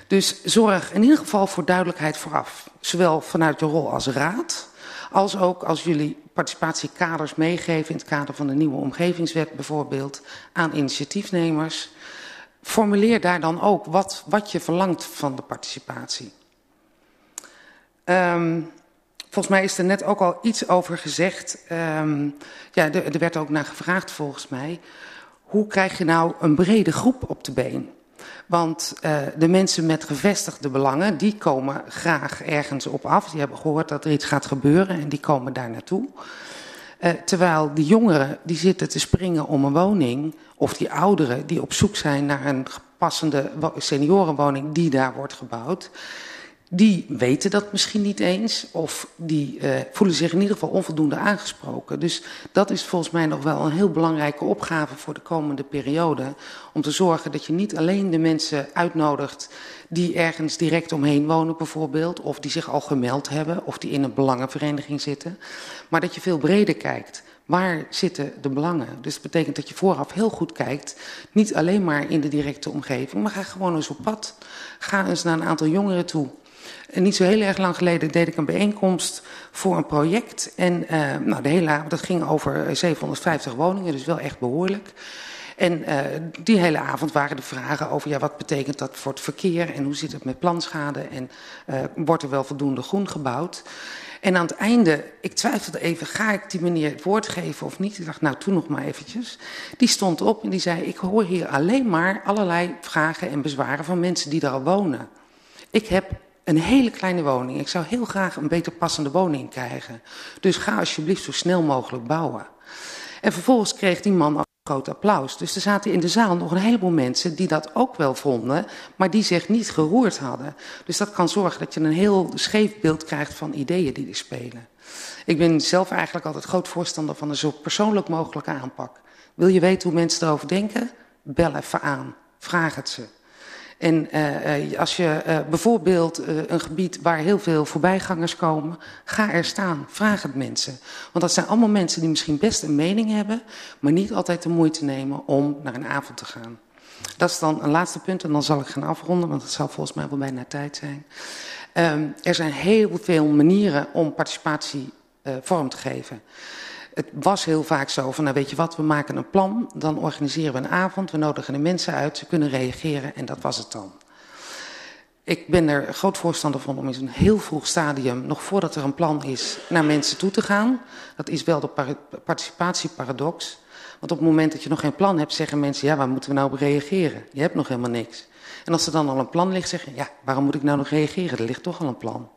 Dus zorg in ieder geval voor duidelijkheid vooraf. Zowel vanuit je rol als raad, als ook als jullie participatiekaders meegeven in het kader van de nieuwe omgevingswet bijvoorbeeld aan initiatiefnemers. Formuleer daar dan ook wat, wat je verlangt van de participatie. Um, volgens mij is er net ook al iets over gezegd. Um, ja, er, er werd ook naar gevraagd volgens mij. Hoe krijg je nou een brede groep op de been? Want uh, de mensen met gevestigde belangen, die komen graag ergens op af. Die hebben gehoord dat er iets gaat gebeuren en die komen daar naartoe. Uh, terwijl die jongeren die zitten te springen om een woning, of die ouderen die op zoek zijn naar een passende seniorenwoning die daar wordt gebouwd, die weten dat misschien niet eens of die uh, voelen zich in ieder geval onvoldoende aangesproken. Dus dat is volgens mij nog wel een heel belangrijke opgave voor de komende periode. Om te zorgen dat je niet alleen de mensen uitnodigt die ergens direct omheen wonen bijvoorbeeld, of die zich al gemeld hebben, of die in een belangenvereniging zitten, maar dat je veel breder kijkt. Waar zitten de belangen? Dus dat betekent dat je vooraf heel goed kijkt, niet alleen maar in de directe omgeving, maar ga gewoon eens op pad. Ga eens naar een aantal jongeren toe. En niet zo heel erg lang geleden deed ik een bijeenkomst voor een project. En uh, nou, de hele dat ging over 750 woningen, dus wel echt behoorlijk. En uh, die hele avond waren de vragen over ja, wat betekent dat voor het verkeer en hoe zit het met planschade en uh, wordt er wel voldoende groen gebouwd. En aan het einde, ik twijfelde even, ga ik die meneer het woord geven of niet? Ik dacht, nou, toen nog maar eventjes. Die stond op en die zei, ik hoor hier alleen maar allerlei vragen en bezwaren van mensen die daar al wonen. Ik heb een hele kleine woning. Ik zou heel graag een beter passende woning krijgen. Dus ga alsjeblieft zo snel mogelijk bouwen. En vervolgens kreeg die man een groot applaus. Dus er zaten in de zaal nog een heleboel mensen die dat ook wel vonden, maar die zich niet geroerd hadden. Dus dat kan zorgen dat je een heel scheef beeld krijgt van ideeën die er spelen. Ik ben zelf eigenlijk altijd groot voorstander van een zo persoonlijk mogelijke aanpak. Wil je weten hoe mensen erover denken? Bel even aan. Vraag het ze. En uh, als je uh, bijvoorbeeld een gebied waar heel veel voorbijgangers komen, ga er staan, vraag het mensen. Want dat zijn allemaal mensen die misschien best een mening hebben, maar niet altijd de moeite nemen om naar een avond te gaan. Dat is dan een laatste punt en dan zal ik gaan afronden, want het zal volgens mij wel bijna tijd zijn. Um, er zijn heel veel manieren om participatie vorm te geven. Het was heel vaak zo van, nou weet je wat, we maken een plan, dan organiseren we een avond, we nodigen de mensen uit, ze kunnen reageren en dat was het dan. Ik ben er groot voorstander van om in een heel vroeg stadium, nog voordat er een plan is, naar mensen toe te gaan. Dat is wel de participatieparadox. Want op het moment dat je nog geen plan hebt, zeggen mensen, ja, waar moeten we nou op reageren? Je hebt nog helemaal niks. En als er dan al een plan ligt, zeggen ja, waarom moet ik nou nog reageren? Er ligt toch al een plan.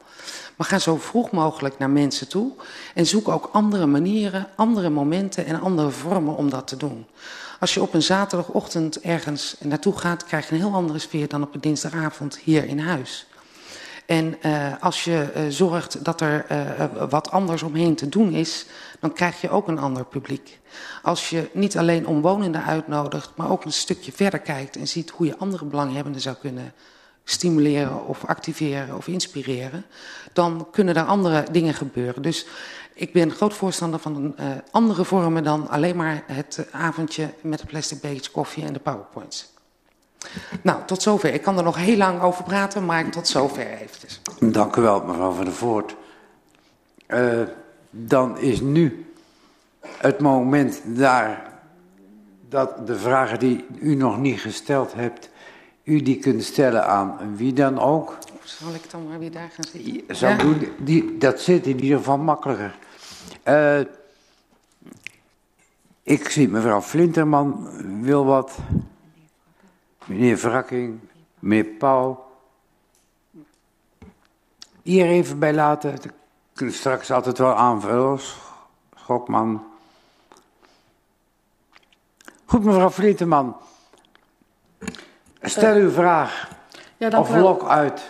Maar ga zo vroeg mogelijk naar mensen toe en zoek ook andere manieren, andere momenten en andere vormen om dat te doen. Als je op een zaterdagochtend ergens naartoe gaat, krijg je een heel andere sfeer dan op een dinsdagavond hier in huis. En uh, als je uh, zorgt dat er uh, wat anders omheen te doen is, dan krijg je ook een ander publiek. Als je niet alleen omwonenden uitnodigt, maar ook een stukje verder kijkt en ziet hoe je andere belanghebbenden zou kunnen stimuleren of activeren of inspireren, dan kunnen er andere dingen gebeuren. Dus ik ben groot voorstander van uh, andere vormen dan alleen maar het avondje met de plastic bekertje koffie en de powerpoints. Nou, tot zover. Ik kan er nog heel lang over praten, maar tot zover eventjes. Dank u wel, mevrouw van der Voort. Uh, dan is nu het moment daar dat de vragen die u nog niet gesteld hebt, u die kunt stellen aan wie dan ook. Zal ik dan maar weer daar gaan zitten? Zou ja. doen, die, dat zit in ieder geval makkelijker. Uh, ik zie mevrouw Flinterman wil wat. Meneer Wrakking, meneer Pauw. Hier even bij laten. Kunnen straks altijd wel aanvullen. Schokman. Goed, mevrouw Flinterman. Stel uw vraag. Ja, of lok uit.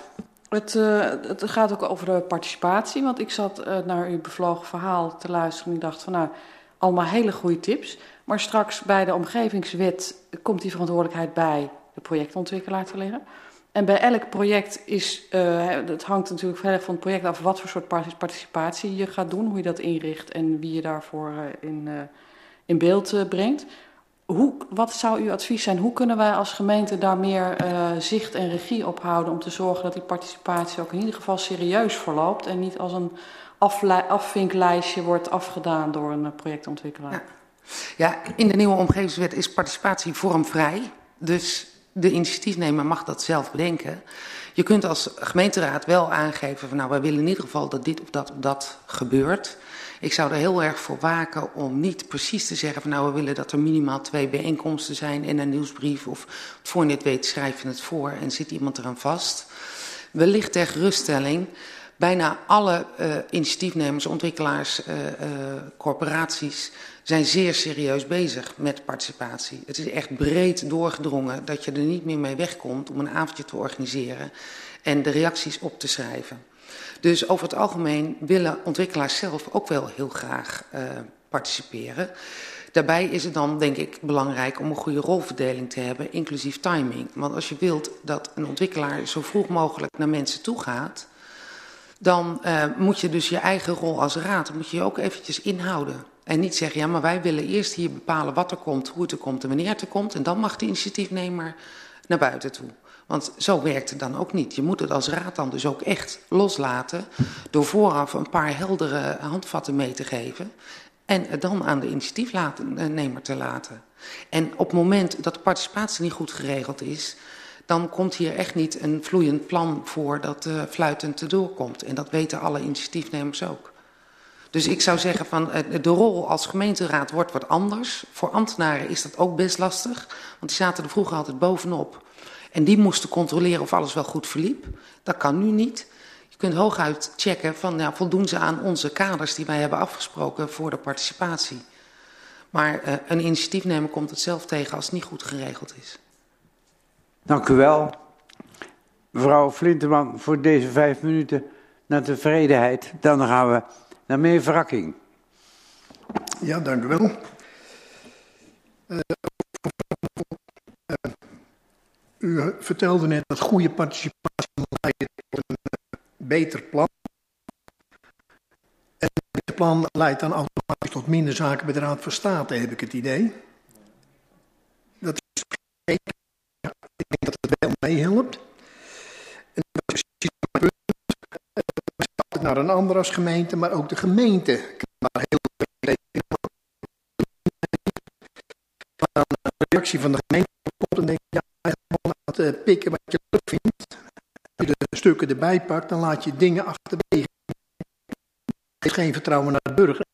Het, uh, het, gaat ook over de participatie. Want ik zat uh, naar uw bevlogen verhaal te luisteren. En ik dacht van nou, allemaal hele goede tips. Maar straks bij de omgevingswet komt die verantwoordelijkheid bij de projectontwikkelaar te liggen. En bij elk project is, uh, het hangt natuurlijk heel erg van het project af wat voor soort participatie je gaat doen, hoe je dat inricht en wie je daarvoor in, in beeld brengt. Hoe, wat zou uw advies zijn? Hoe kunnen wij als gemeente daar meer uh, zicht en regie op houden om te zorgen dat die participatie ook in ieder geval serieus verloopt en niet als een afvinklijstje wordt afgedaan door een projectontwikkelaar? Ja. ja, in de nieuwe omgevingswet is participatie vormvrij. Dus de initiatiefnemer mag dat zelf bedenken. Je kunt als gemeenteraad wel aangeven van nou wij willen in ieder geval dat dit of dat of dat gebeurt. Ik zou er heel erg voor waken om niet precies te zeggen van nou we willen dat er minimaal twee bijeenkomsten zijn en een nieuwsbrief of voor je het weet schrijf je het voor en zit iemand eraan vast. Wellicht ter geruststelling, bijna alle uh, initiatiefnemers, ontwikkelaars, uh, uh, corporaties zijn zeer serieus bezig met participatie. Het is echt breed doorgedrongen dat je er niet meer mee wegkomt om een avondje te organiseren en de reacties op te schrijven. Dus over het algemeen willen ontwikkelaars zelf ook wel heel graag uh, participeren. Daarbij is het dan, denk ik, belangrijk om een goede rolverdeling te hebben, inclusief timing. Want als je wilt dat een ontwikkelaar zo vroeg mogelijk naar mensen toe gaat, dan uh, moet je dus je eigen rol als raad, moet je ook eventjes inhouden. En niet zeggen, ja, maar wij willen eerst hier bepalen wat er komt, hoe het er komt en wanneer het er komt. En dan mag de initiatiefnemer naar buiten toe. Want zo werkt het dan ook niet. Je moet het als raad dan dus ook echt loslaten door vooraf een paar heldere handvatten mee te geven en het dan aan de initiatiefnemer te laten. En op het moment dat de participatie niet goed geregeld is, dan komt hier echt niet een vloeiend plan voor dat uh, fluitend erdoor komt. En dat weten alle initiatiefnemers ook. Dus ik zou zeggen van uh, de rol als gemeenteraad wordt wat anders. Voor ambtenaren is dat ook best lastig, want die zaten er vroeger altijd bovenop. En die moesten controleren of alles wel goed verliep. Dat kan nu niet. Je kunt hooguit checken van ja, voldoen ze aan onze kaders die wij hebben afgesproken voor de participatie. Maar uh, een initiatiefnemer komt het zelf tegen als het niet goed geregeld is. Dank u wel. Mevrouw Flinterman, voor deze vijf minuten naar tevredenheid. Dan gaan we naar meer Wrakking. Ja, dank u wel. Uh, U vertelde net dat goede participatie leidt tot een beter plan. En beter plan leidt dan automatisch tot minder zaken bij de Raad van State, heb ik het idee. Dat is zeker. Ik denk dat het wel meehelpt. En dat is precies mijn punt. Naar een ander als gemeente, maar ook de gemeente kan daar heel veel reactie van de gemeente het pikken wat je leuk vindt. Als je de stukken erbij pakt, dan laat je dingen achterwege. Er is geen vertrouwen naar de burger.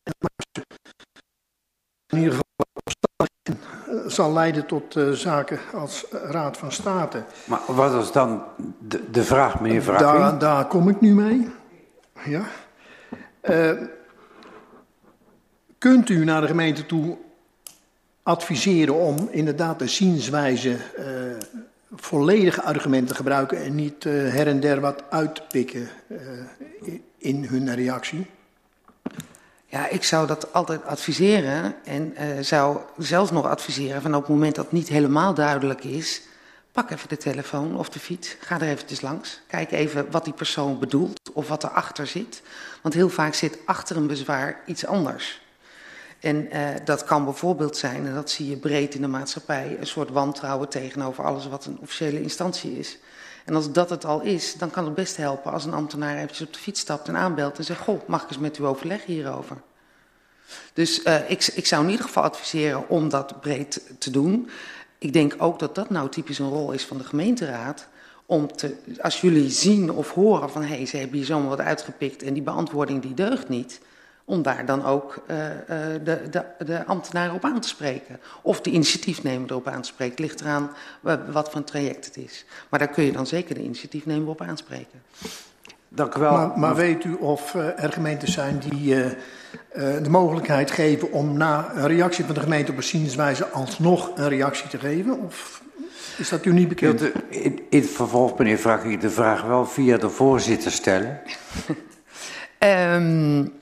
In ieder geval zal leiden tot uh, zaken als Raad van State. Maar wat is dan de, de vraag, meneer Vraag? Daar, daar kom ik nu mee. Ja. Uh, kunt u naar de gemeente toe adviseren om inderdaad de zienswijze uh, volledige argumenten te gebruiken en niet uh, her en der wat uit te pikken uh, in hun reactie? Ja, ik zou dat altijd adviseren en zou zelfs nog adviseren van op het moment dat niet helemaal duidelijk is, pak even de telefoon of de fiets, ga er eventjes langs. Kijk even wat die persoon bedoelt of wat erachter zit. Want heel vaak zit achter een bezwaar iets anders. En uh, dat kan bijvoorbeeld zijn, en dat zie je breed in de maatschappij, een soort wantrouwen tegenover alles wat een officiële instantie is. En als dat het al is, dan kan het best helpen als een ambtenaar eventjes op de fiets stapt en aanbelt en zegt, goh, mag ik eens met u overleggen hierover? Dus uh, ik, ik zou in ieder geval adviseren om dat breed te doen. Ik denk ook dat dat nou typisch een rol is van de gemeenteraad. Om te, als jullie zien of horen van, hé, hey, ze hebben hier zomaar wat uitgepikt en die beantwoording die deugt niet om daar dan ook uh, de, de, de ambtenaren op aan te spreken. Of de initiatiefnemer erop aan te spreken. Ligt eraan wat voor een traject het is. Maar daar kun je dan zeker de initiatiefnemer op aanspreken. Dank u wel. Maar, maar weet u of uh, er gemeentes zijn die uh, de mogelijkheid geven om na een reactie van de gemeente op een zienswijze alsnog een reactie te geven? Of is dat u niet bekend? In, in het vervolg, meneer, vraag ik de vraag wel via de voorzitter stellen. um,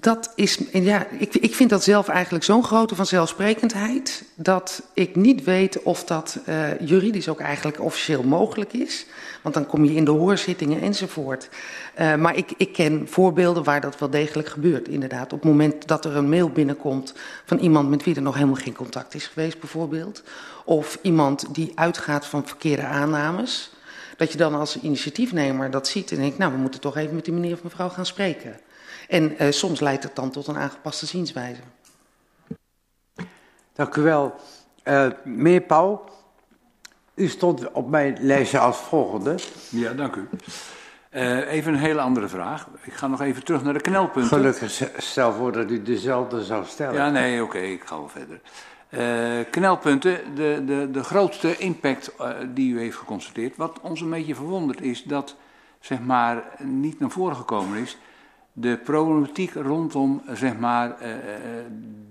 dat is, ja, ik, ik vind dat zelf eigenlijk zo'n grote vanzelfsprekendheid dat ik niet weet of dat uh, juridisch ook eigenlijk officieel mogelijk is. Want dan kom je in de hoorzittingen enzovoort. Uh, maar ik, ik ken voorbeelden waar dat wel degelijk gebeurt, inderdaad. Op het moment dat er een mail binnenkomt van iemand met wie er nog helemaal geen contact is geweest, bijvoorbeeld. Of iemand die uitgaat van verkeerde aannames. Dat je dan als initiatiefnemer dat ziet en denkt, nou, we moeten toch even met die meneer of mevrouw gaan spreken. En uh, soms leidt het dan tot een aangepaste zienswijze. Dank u wel. Uh, meneer Pauw, u stond op mijn lijstje als volgende. Ja, dank u. Uh, even een hele andere vraag. Ik ga nog even terug naar de knelpunten. Gelukkig stel voor dat u dezelfde zou stellen. Ja, nee, oké, okay, ik ga wel verder. Uh, knelpunten, de, de, de grootste impact uh, die u heeft geconstateerd. Wat ons een beetje verwondert is dat, zeg maar, niet naar voren gekomen is de problematiek rondom zeg maar, uh,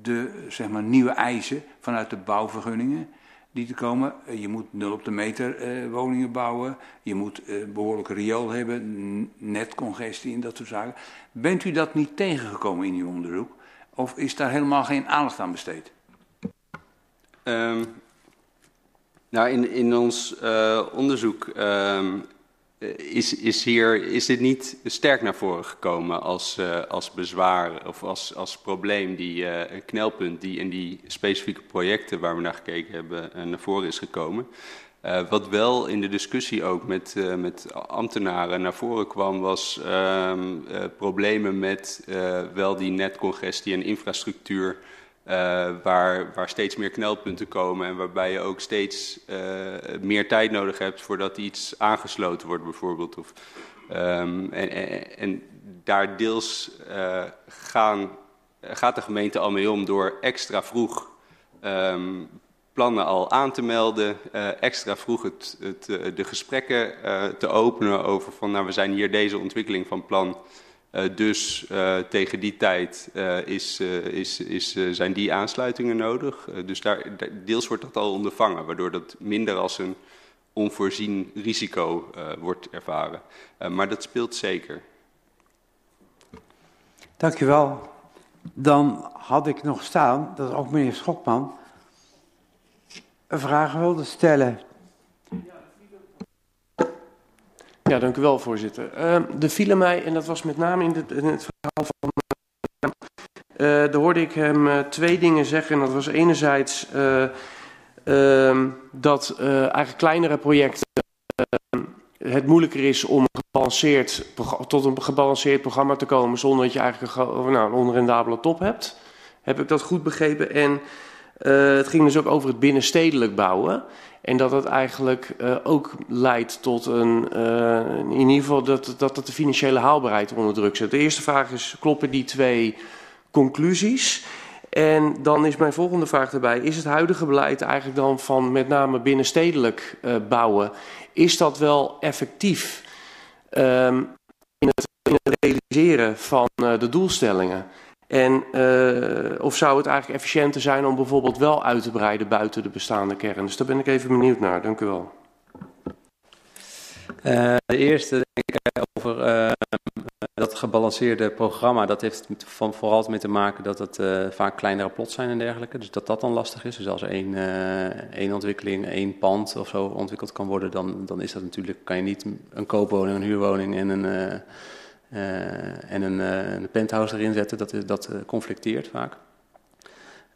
de zeg maar, nieuwe eisen vanuit de bouwvergunningen die te komen. Je moet nul op de meter woningen bouwen, je moet behoorlijk riool hebben, netcongestie en dat soort zaken. Bent u dat niet tegengekomen in uw onderzoek? Of is daar helemaal geen aandacht aan besteed? Um, nou, in, in ons onderzoek um, is, is, hier, is dit niet sterk naar voren gekomen als, uh, als bezwaar of als, als probleem, die uh, knelpunt die in die specifieke projecten waar we naar gekeken hebben naar voren is gekomen. wat wel in de discussie ook met, met ambtenaren naar voren kwam, was ehm, problemen met wel die netcongestie en infrastructuur waar, waar steeds meer knelpunten komen en waarbij je ook steeds uh, meer tijd nodig hebt voordat iets aangesloten wordt bijvoorbeeld. Of, um, en, en, en, daar deels uh, gaan, gaat de gemeente al mee om door extra vroeg um, plannen al aan te melden, extra vroeg het, het, de gesprekken te openen over van nou we zijn hier deze ontwikkeling van plan dus uh, tegen die tijd uh, is, is, is, zijn die aansluitingen nodig. dus daar, deels wordt dat al ondervangen, waardoor dat minder als een onvoorzien risico wordt ervaren. maar dat speelt zeker. Dank u wel. Dan had ik nog staan, dat ook meneer Schokman een vraag wilde stellen. Ja, dank u wel, voorzitter. Uh, er vielen mij, en dat was met name in, de, in het verhaal van... Uh, daar hoorde ik hem uh, twee dingen zeggen. En dat was enerzijds ehm, dat eigenlijk kleinere projecten het moeilijker is om gebalanceerd, tot een gebalanceerd programma te komen zonder dat je eigenlijk een, nou, een onrendabele top hebt. Heb ik dat goed begrepen? En het ging dus ook over het binnenstedelijk bouwen. En dat het eigenlijk uh, ook leidt tot een, uh, in ieder geval dat, dat, de financiële haalbaarheid onder druk zet. De eerste vraag is, kloppen die twee conclusies? En dan is mijn volgende vraag erbij, is het huidige beleid eigenlijk dan van met name binnenstedelijk uh, bouwen, is dat wel effectief in, het, in het realiseren van de doelstellingen? En uh, of zou het eigenlijk efficiënter zijn om bijvoorbeeld wel uit te breiden buiten de bestaande kern? Dus daar ben ik even benieuwd naar. Dank u wel. Uh, de eerste denk ik over uh, dat gebalanceerde programma. Dat heeft van, vooral mee te maken dat het vaak kleinere plots zijn en dergelijke. Dus dat dat dan lastig is. Dus als één, één ontwikkeling, één pand of zo ontwikkeld kan worden, dan, dan is dat natuurlijk, kan je niet een koopwoning, een huurwoning en een en een, uh, een, penthouse erin zetten, dat, dat uh, conflicteert vaak.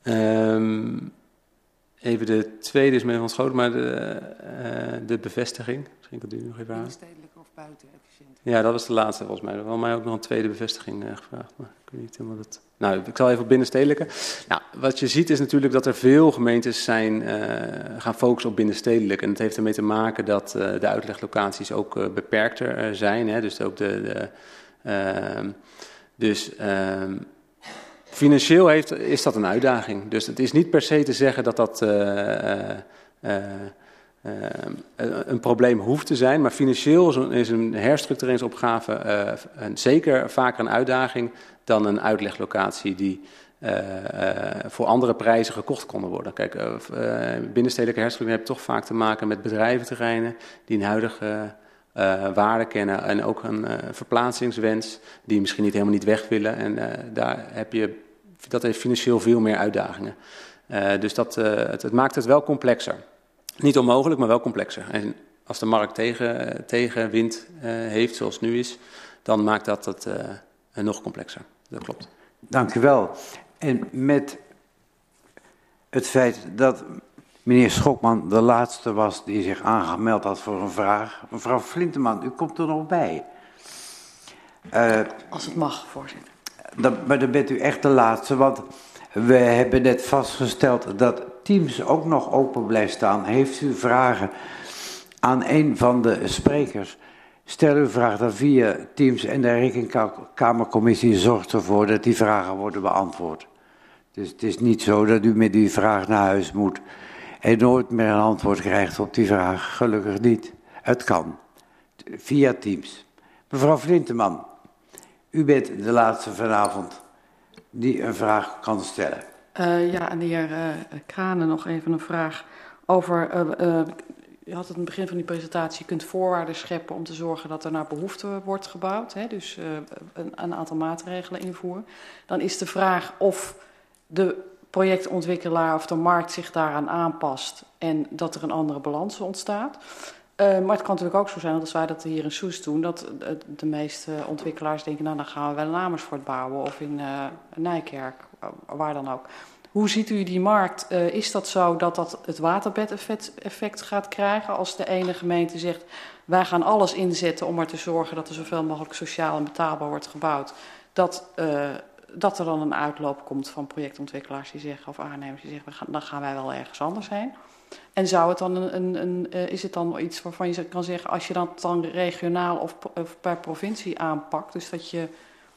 Um, even de tweede is mee van schoot, maar de, de bevestiging. Misschien kunt u nog even aan. Stedelijk of buiten efficiënt? Ja, dat was de laatste volgens mij. Er was mij ook nog een tweede bevestiging gevraagd. Maar ik weet niet helemaal dat. Nou, ik zal even op binnenstedelijke. Nou, wat je ziet is natuurlijk dat er veel gemeentes zijn, gaan focussen op binnenstedelijk. En het heeft ermee te maken dat de uitleglocaties ook beperkter zijn. Hè? Dus ook de, de Uh, dus uh, financieel heeft, is dat een uitdaging. Dus het is niet per se te zeggen dat dat uh, een probleem hoeft te zijn. Maar financieel is een herstructureringsopgave zeker vaker een uitdaging dan een uitleglocatie die voor andere prijzen gekocht konden worden. Kijk, binnenstedelijke herstructurering je toch vaak te maken met bedrijventerreinen die een huidige uh, kennen en ook een uh, verplaatsingswens die misschien niet helemaal niet weg willen. En uh, daar heb je, dat heeft financieel veel meer uitdagingen. dus dat, het, het, maakt het wel complexer. Niet onmogelijk, maar wel complexer. En als de markt tegen, tegenwind heeft, zoals het nu is, dan maakt dat het nog complexer. Dat klopt. Dank u wel. En met het feit dat meneer Schokman de laatste was die zich aangemeld had voor een vraag. Mevrouw Flinteman, u komt er nog bij. Uh, Als het mag, voorzitter. Dan, maar dan bent u echt de laatste, want we hebben net vastgesteld dat Teams ook nog open blijft staan. Heeft u vragen aan een van de sprekers? Stel uw vraag dan via Teams en de Rekenkamercommissie zorgt ervoor dat die vragen worden beantwoord. Dus het is niet zo dat u met die vraag naar huis moet en nooit meer een antwoord krijgt op die vraag. Gelukkig niet. Het kan. Via Teams. Mevrouw Flinteman, u bent de laatste vanavond die een vraag kan stellen. Uh, ja, en de heer uh, Kranen nog even een vraag over... Uh, je had het in het begin van die presentatie, je kunt voorwaarden scheppen om te zorgen dat er naar behoefte wordt gebouwd. Hè, dus een, een aantal maatregelen invoeren. Dan is de vraag of de projectontwikkelaar of de markt zich daaraan aanpast en dat er een andere balans ontstaat. Uh, maar het kan natuurlijk ook zo zijn, dat als wij dat hier in Soes doen, dat de meeste ontwikkelaars denken, nou dan gaan we wel in Amersfoort bouwen of in uh, Nijkerk, waar dan ook. Hoe ziet u die markt? Is dat zo dat dat het waterbedeffect gaat krijgen als de ene gemeente zegt, wij gaan alles inzetten om er te zorgen dat er zoveel mogelijk sociaal en betaalbaar wordt gebouwd, dat dat er dan een uitloop komt van projectontwikkelaars die zeggen, of aannemers die zeggen, dan gaan wij wel ergens anders heen. En zou het dan een, een, een, uh, is het dan iets waarvan je kan zeggen, als je dat dan regionaal of, of, per provincie aanpakt, dus dat je,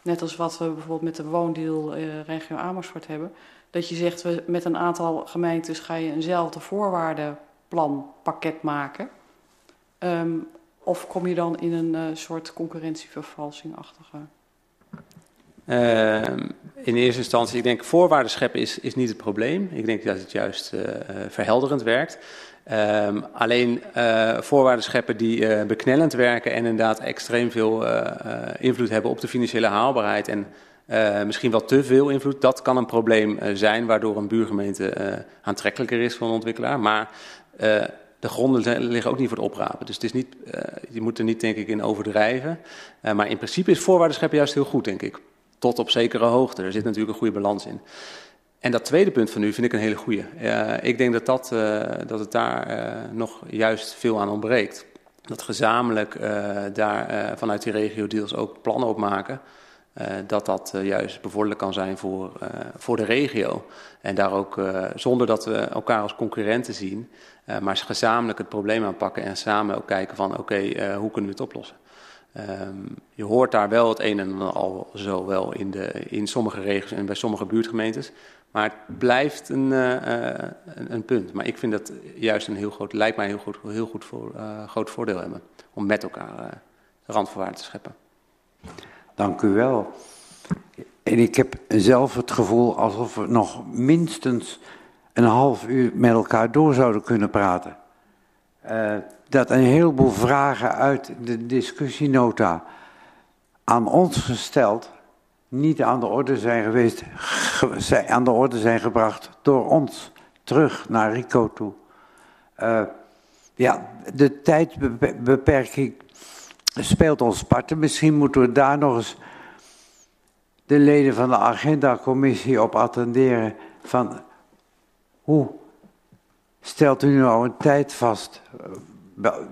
net als wat we bijvoorbeeld met de woondeal uh, regio Amersfoort hebben, dat je zegt, we, met een aantal gemeentes ga je eenzelfde voorwaardenplanpakket maken. Um, of kom je dan in een uh, soort concurrentievervalsing-achtige... Uh, in eerste instantie, ik denk voorwaarden scheppen is, is niet het probleem. Ik denk dat het juist uh, verhelderend werkt. Um, alleen uh, voorwaarden scheppen die uh, beknellend werken en inderdaad extreem veel uh, invloed hebben op de financiële haalbaarheid en misschien wel te veel invloed, dat kan een probleem zijn waardoor een buurgemeente aantrekkelijker is voor een ontwikkelaar. Maar de gronden liggen ook niet voor het oprapen. Dus het is niet, je moet er niet, denk ik, in overdrijven. Maar in principe is voorwaarden scheppen juist heel goed, denk ik. Tot op zekere hoogte. Er zit natuurlijk een goede balans in. En dat tweede punt van u vind ik een hele goede. Uh, ik denk dat, dat, dat het daar nog juist veel aan ontbreekt. Dat gezamenlijk daar vanuit die regio deals ook plannen op maken. Dat dat juist bevorderlijk kan zijn voor, voor de regio. En daar ook, zonder dat we elkaar als concurrenten zien, maar gezamenlijk het probleem aanpakken en samen ook kijken van oké, hoe kunnen we het oplossen. Um, je hoort daar wel het een en ander al zo wel in, de, in sommige regio's en bij sommige buurtgemeentes. Maar het blijft een, een, een, punt. Maar ik vind dat juist een heel groot, lijkt mij een heel, goed, heel goed voor, groot voordeel hebben. Om met elkaar de randvoorwaarden te scheppen. Dank u wel. En ik heb zelf het gevoel alsof we nog minstens een half uur met elkaar door zouden kunnen praten. Dat een heleboel vragen uit de discussienota aan ons gesteld niet aan de orde zijn geweest, ge, aan de orde zijn gebracht door ons terug naar Rico toe. Uh, ja, de tijdbeperking speelt ons parten. Misschien moeten we daar nog eens de leden van de agendacommissie op attenderen van hoe stelt u nou een tijd vast eh,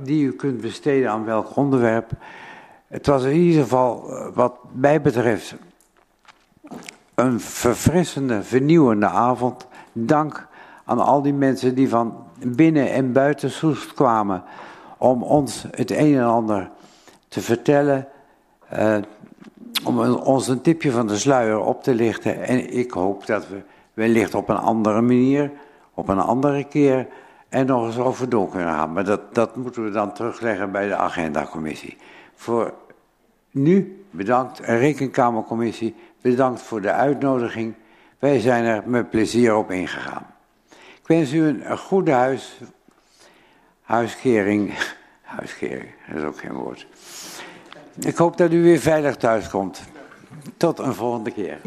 die u kunt besteden aan welk onderwerp. Het was in ieder geval eh, wat mij betreft een verfrissende, vernieuwende avond. Dank aan al die mensen die van binnen en buiten Soest kwamen om ons het een en ander te vertellen, uh, om ons een tipje van de sluier op te lichten. En ik hoop dat we wellicht op een andere manier, op een andere keer, er nog eens over door kunnen gaan. Maar dat, dat moeten we dan terugleggen bij de agendacommissie. Voor nu bedankt, Rekenkamercommissie, bedankt voor de uitnodiging. Wij zijn er met plezier op ingegaan. Ik wens u een, een goede huis, huiskering. Huiskering, dat is ook geen woord. Ik hoop dat u weer veilig thuis komt. Tot een volgende keer.